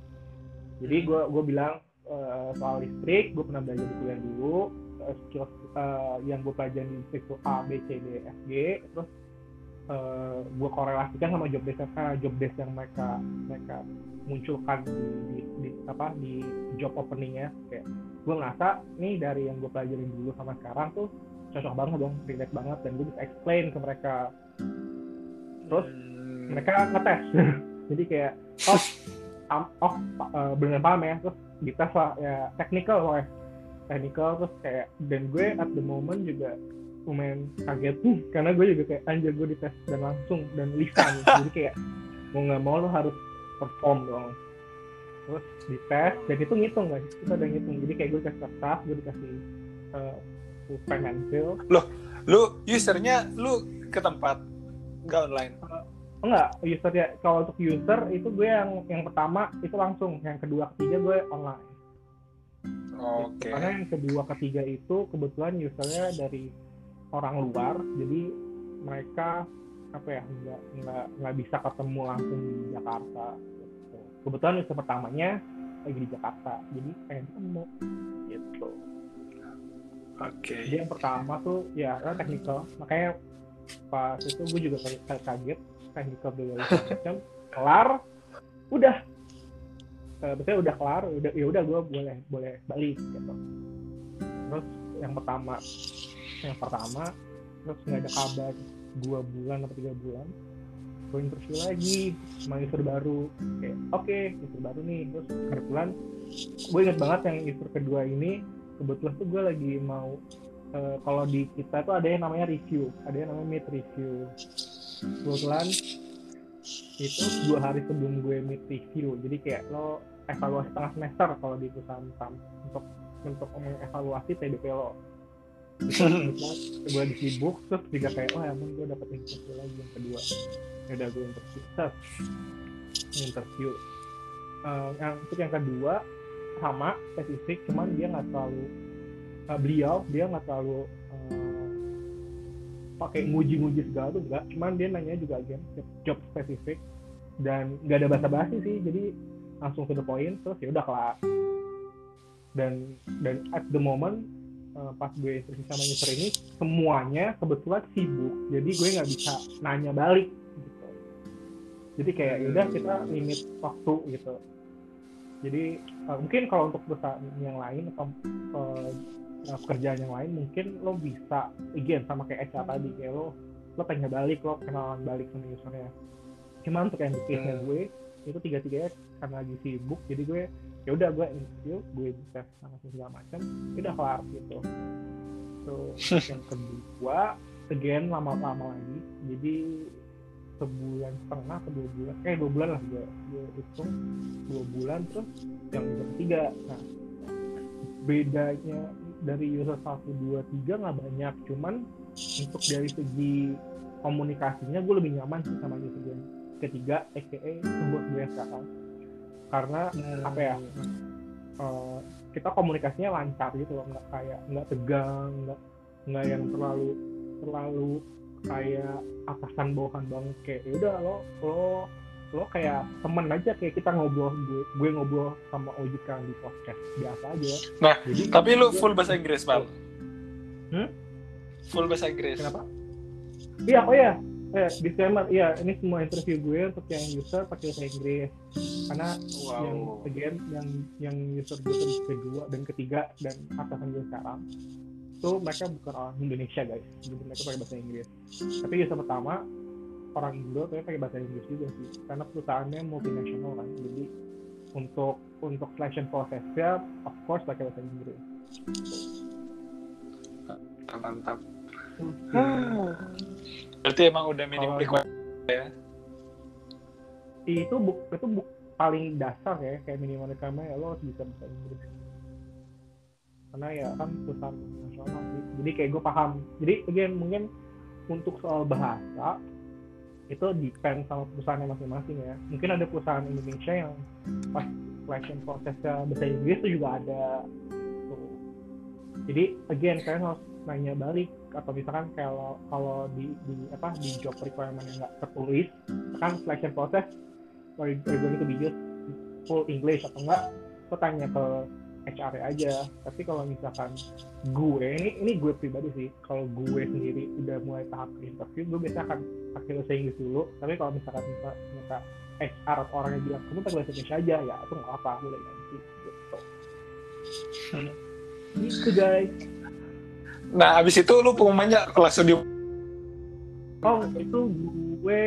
[SPEAKER 2] Jadi gue gue bilang uh, soal listrik gue pernah belajar di kuliah dulu. Uh, skills uh, yang gue pelajari di listrik itu A B C D F G. Terus uh, gue korelasikan sama job desk uh, job desk yang mereka mereka munculkan di, di, di apa di job openingnya. Kayak gue ngerasa nih dari yang gue pelajarin dulu sama sekarang tuh cocok banget dong relate banget dan gue bisa explain ke mereka. Terus,
[SPEAKER 1] Hmm.
[SPEAKER 2] mereka ngetes. Jadi kayak oh am- oh bener paham ya. Terus dites lah ya technical loh technical terus kayak dan gue at the moment juga lumayan kaget. Nih karena gue juga kayak anjir gue dites dan langsung dan lisan. Jadi kayak mau nggak mau lo harus perform dong. Terus dites dan itu ngitung guys. Kita udah ngitung. Jadi kayak gue dikasih kertas gue dikasih uh, pulpen pensil.
[SPEAKER 1] Lu usernya lu ke tempat nggak online?
[SPEAKER 2] Enggak user ya kalau untuk user itu gue yang yang pertama itu langsung. Yang kedua ketiga gue online.
[SPEAKER 1] Oke.
[SPEAKER 2] Karena yang kedua ketiga itu kebetulan usernya dari orang luar. Jadi mereka apa ya nggak nggak nggak bisa ketemu langsung di Jakarta gitu. kebetulan user pertamanya lagi di Jakarta jadi pengen ketemu gitu.
[SPEAKER 1] Oke.
[SPEAKER 2] Jadi yang pertama tuh ya kan technical makanya pas itu gue juga kayak kaget technical dulu macam. Kelar udah. Betul udah kelar udah ya udah gue boleh boleh balik gitu. Terus yang pertama yang pertama terus nggak ada kabar dua bulan atau tiga bulan gue interview lagi sama user baru. Oke user baru nih. Terus kebetulan gue inget banget yang user kedua ini kebetulan tuh gue lagi mau eh, kalau di kita tuh ada yang namanya review ada yang namanya mid review. Kebetulan itu dua hari sebelum gue mid review jadi kayak lo evaluasi tengah semester kalau di perusahaan untuk untuk mengevaluasi TDP lo gue sibuk terus juga kayak oh emang gue dapet interview lagi yang kedua. Ya udah gue interview. Terus interview. Uh, yang untuk yang kedua sama spesifik cuman dia nggak terlalu uh, beliau dia nggak terlalu uh, pakai nguji-nguji segala tuh enggak cuman dia nanya juga again job spesifik dan nggak ada basa-basi sih. Jadi langsung to the point terus ya udah kelar. Dan dan at the moment uh, pas gue interview sama user ini semuanya kebetulan sibuk. Jadi gue nggak bisa nanya balik gitu. Jadi kayak ya udah kita limit waktu gitu. Jadi uh, mungkin kalau untuk perusahaan yang lain atau uh, pekerjaan yang lain mungkin lo bisa again sama kayak HR tadi kayak lo lo pengen balik lo kenalan balik sama usernya. Cuman untuk yang di case hmm. gue itu tiga tiganya karena lagi sibuk jadi gue ya udah gue interview gue sama segala macam udah kelar gitu. So yang kedua again lama-lama lagi jadi sebulan setengah atau dua bulan eh dua bulan lah gue gue hitung dua bulan terus yang ketiga nah bedanya dari user satu dua tiga nggak banyak cuman untuk dari segi komunikasinya gue lebih nyaman sih sama user gue ketiga aka sebuah gue sekarang karena hmm. apa ya uh, kita komunikasinya lancar gitu loh nggak kayak nggak tegang nggak nggak yang terlalu terlalu kayak atasan bawahan banget. Kayak ya udah lo lo lo kayak temen aja kayak kita ngobrol gue, gue ngobrol sama Ojika di podcast biasa aja.
[SPEAKER 1] Nah Jadi, tapi lu full bahasa Inggris bang? Hmm? full bahasa Inggris?
[SPEAKER 2] Kenapa? Iya oh ya eh disclaimer iya ini semua interview gue untuk yang user pakai bahasa Inggris. Karena wow. yang again yang yang user gue kedua dan ketiga dan atasan gue sekarang itu mereka bukan orang Indonesia guys. Jadi mereka pakai bahasa Inggris. Tapi user pertama orang Indo tapi pakai bahasa Inggris juga sih. Karena perusahaannya multinasional kan. Jadi untuk untuk selection prosesnya of course pakai bahasa Inggris.
[SPEAKER 1] Mantap. Mantap hmm. Berarti emang udah minim requirement ya?
[SPEAKER 2] Itu bu, itu bu, paling dasar ya kayak minimal requirement ya lo harus bisa bahasa Inggris. Karena ya kan perusahaan nasional. Jadi kayak gue paham. Jadi again mungkin untuk soal bahasa itu depend sama perusahaannya masing-masing ya. Mungkin ada perusahaan Indonesia yang pas selection prosesnya bahasa Inggris itu juga ada. Tuh. Jadi again kalian harus nanya balik. Atau misalkan kalau kalau di, di apa di job requirement yang nggak tertulis kan selection process are you going to be full English atau enggak lo tanya ke HR aja. Tapi kalau misalkan gue ini ini gue pribadi sih kalau gue sendiri udah mulai tahap interview gue biasa akan pakai bahasa Inggris dulu. Tapi kalau misalkan minta, minta HR atau orang yang bilang kamu pakai bahasa Inggris aja ya itu nggak apa boleh nanti gitu. Gitu guys
[SPEAKER 1] Nah, abis itu lu pengumumannya kelas di
[SPEAKER 2] Oh, itu gue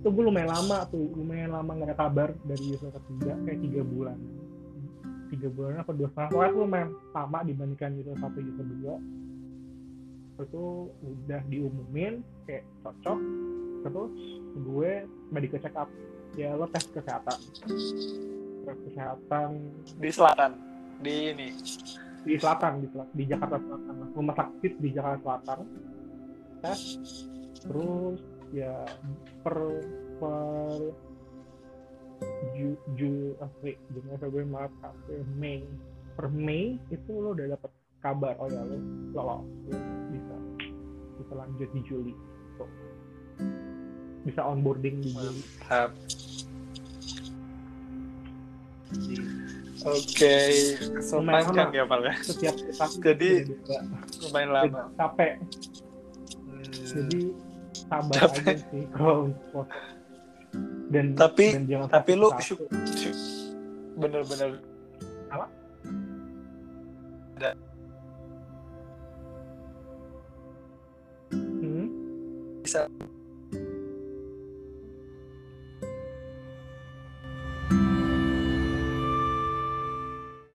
[SPEAKER 2] itu gue lumayan lama tuh, lumayan lama nggak ada kabar dari user ketiga, kayak tiga bulan. Tiga bulan apa dua setengah, pokoknya tuh lumayan lama dibandingkan user satu user dua. Itu udah diumumin kayak cocok, terus gue medical check up. Ya lo tes kesehatan. Tes kesehatan
[SPEAKER 1] di selatan, di ini
[SPEAKER 2] di selatan di, di Jakarta Selatan rumah sakit di Jakarta Selatan. Tes. Terus ya per per ju, ju ah, Juni Februari Maret April Mei. Per Mei itu lo udah dapat kabar oh ya lo lolos. Lo bisa bisa lanjut di Juli. So, bisa onboarding di Juli.
[SPEAKER 1] Oke, okay. so kan ya Pak ya.
[SPEAKER 2] Setiap kita
[SPEAKER 1] jadi lumayan lama.
[SPEAKER 2] Capek. Hmm. Jadi sabar Capek. aja sih kalau
[SPEAKER 1] dan tapi dan jangan tapi lu bener-bener
[SPEAKER 2] apa?
[SPEAKER 1] Ada hmm? bisa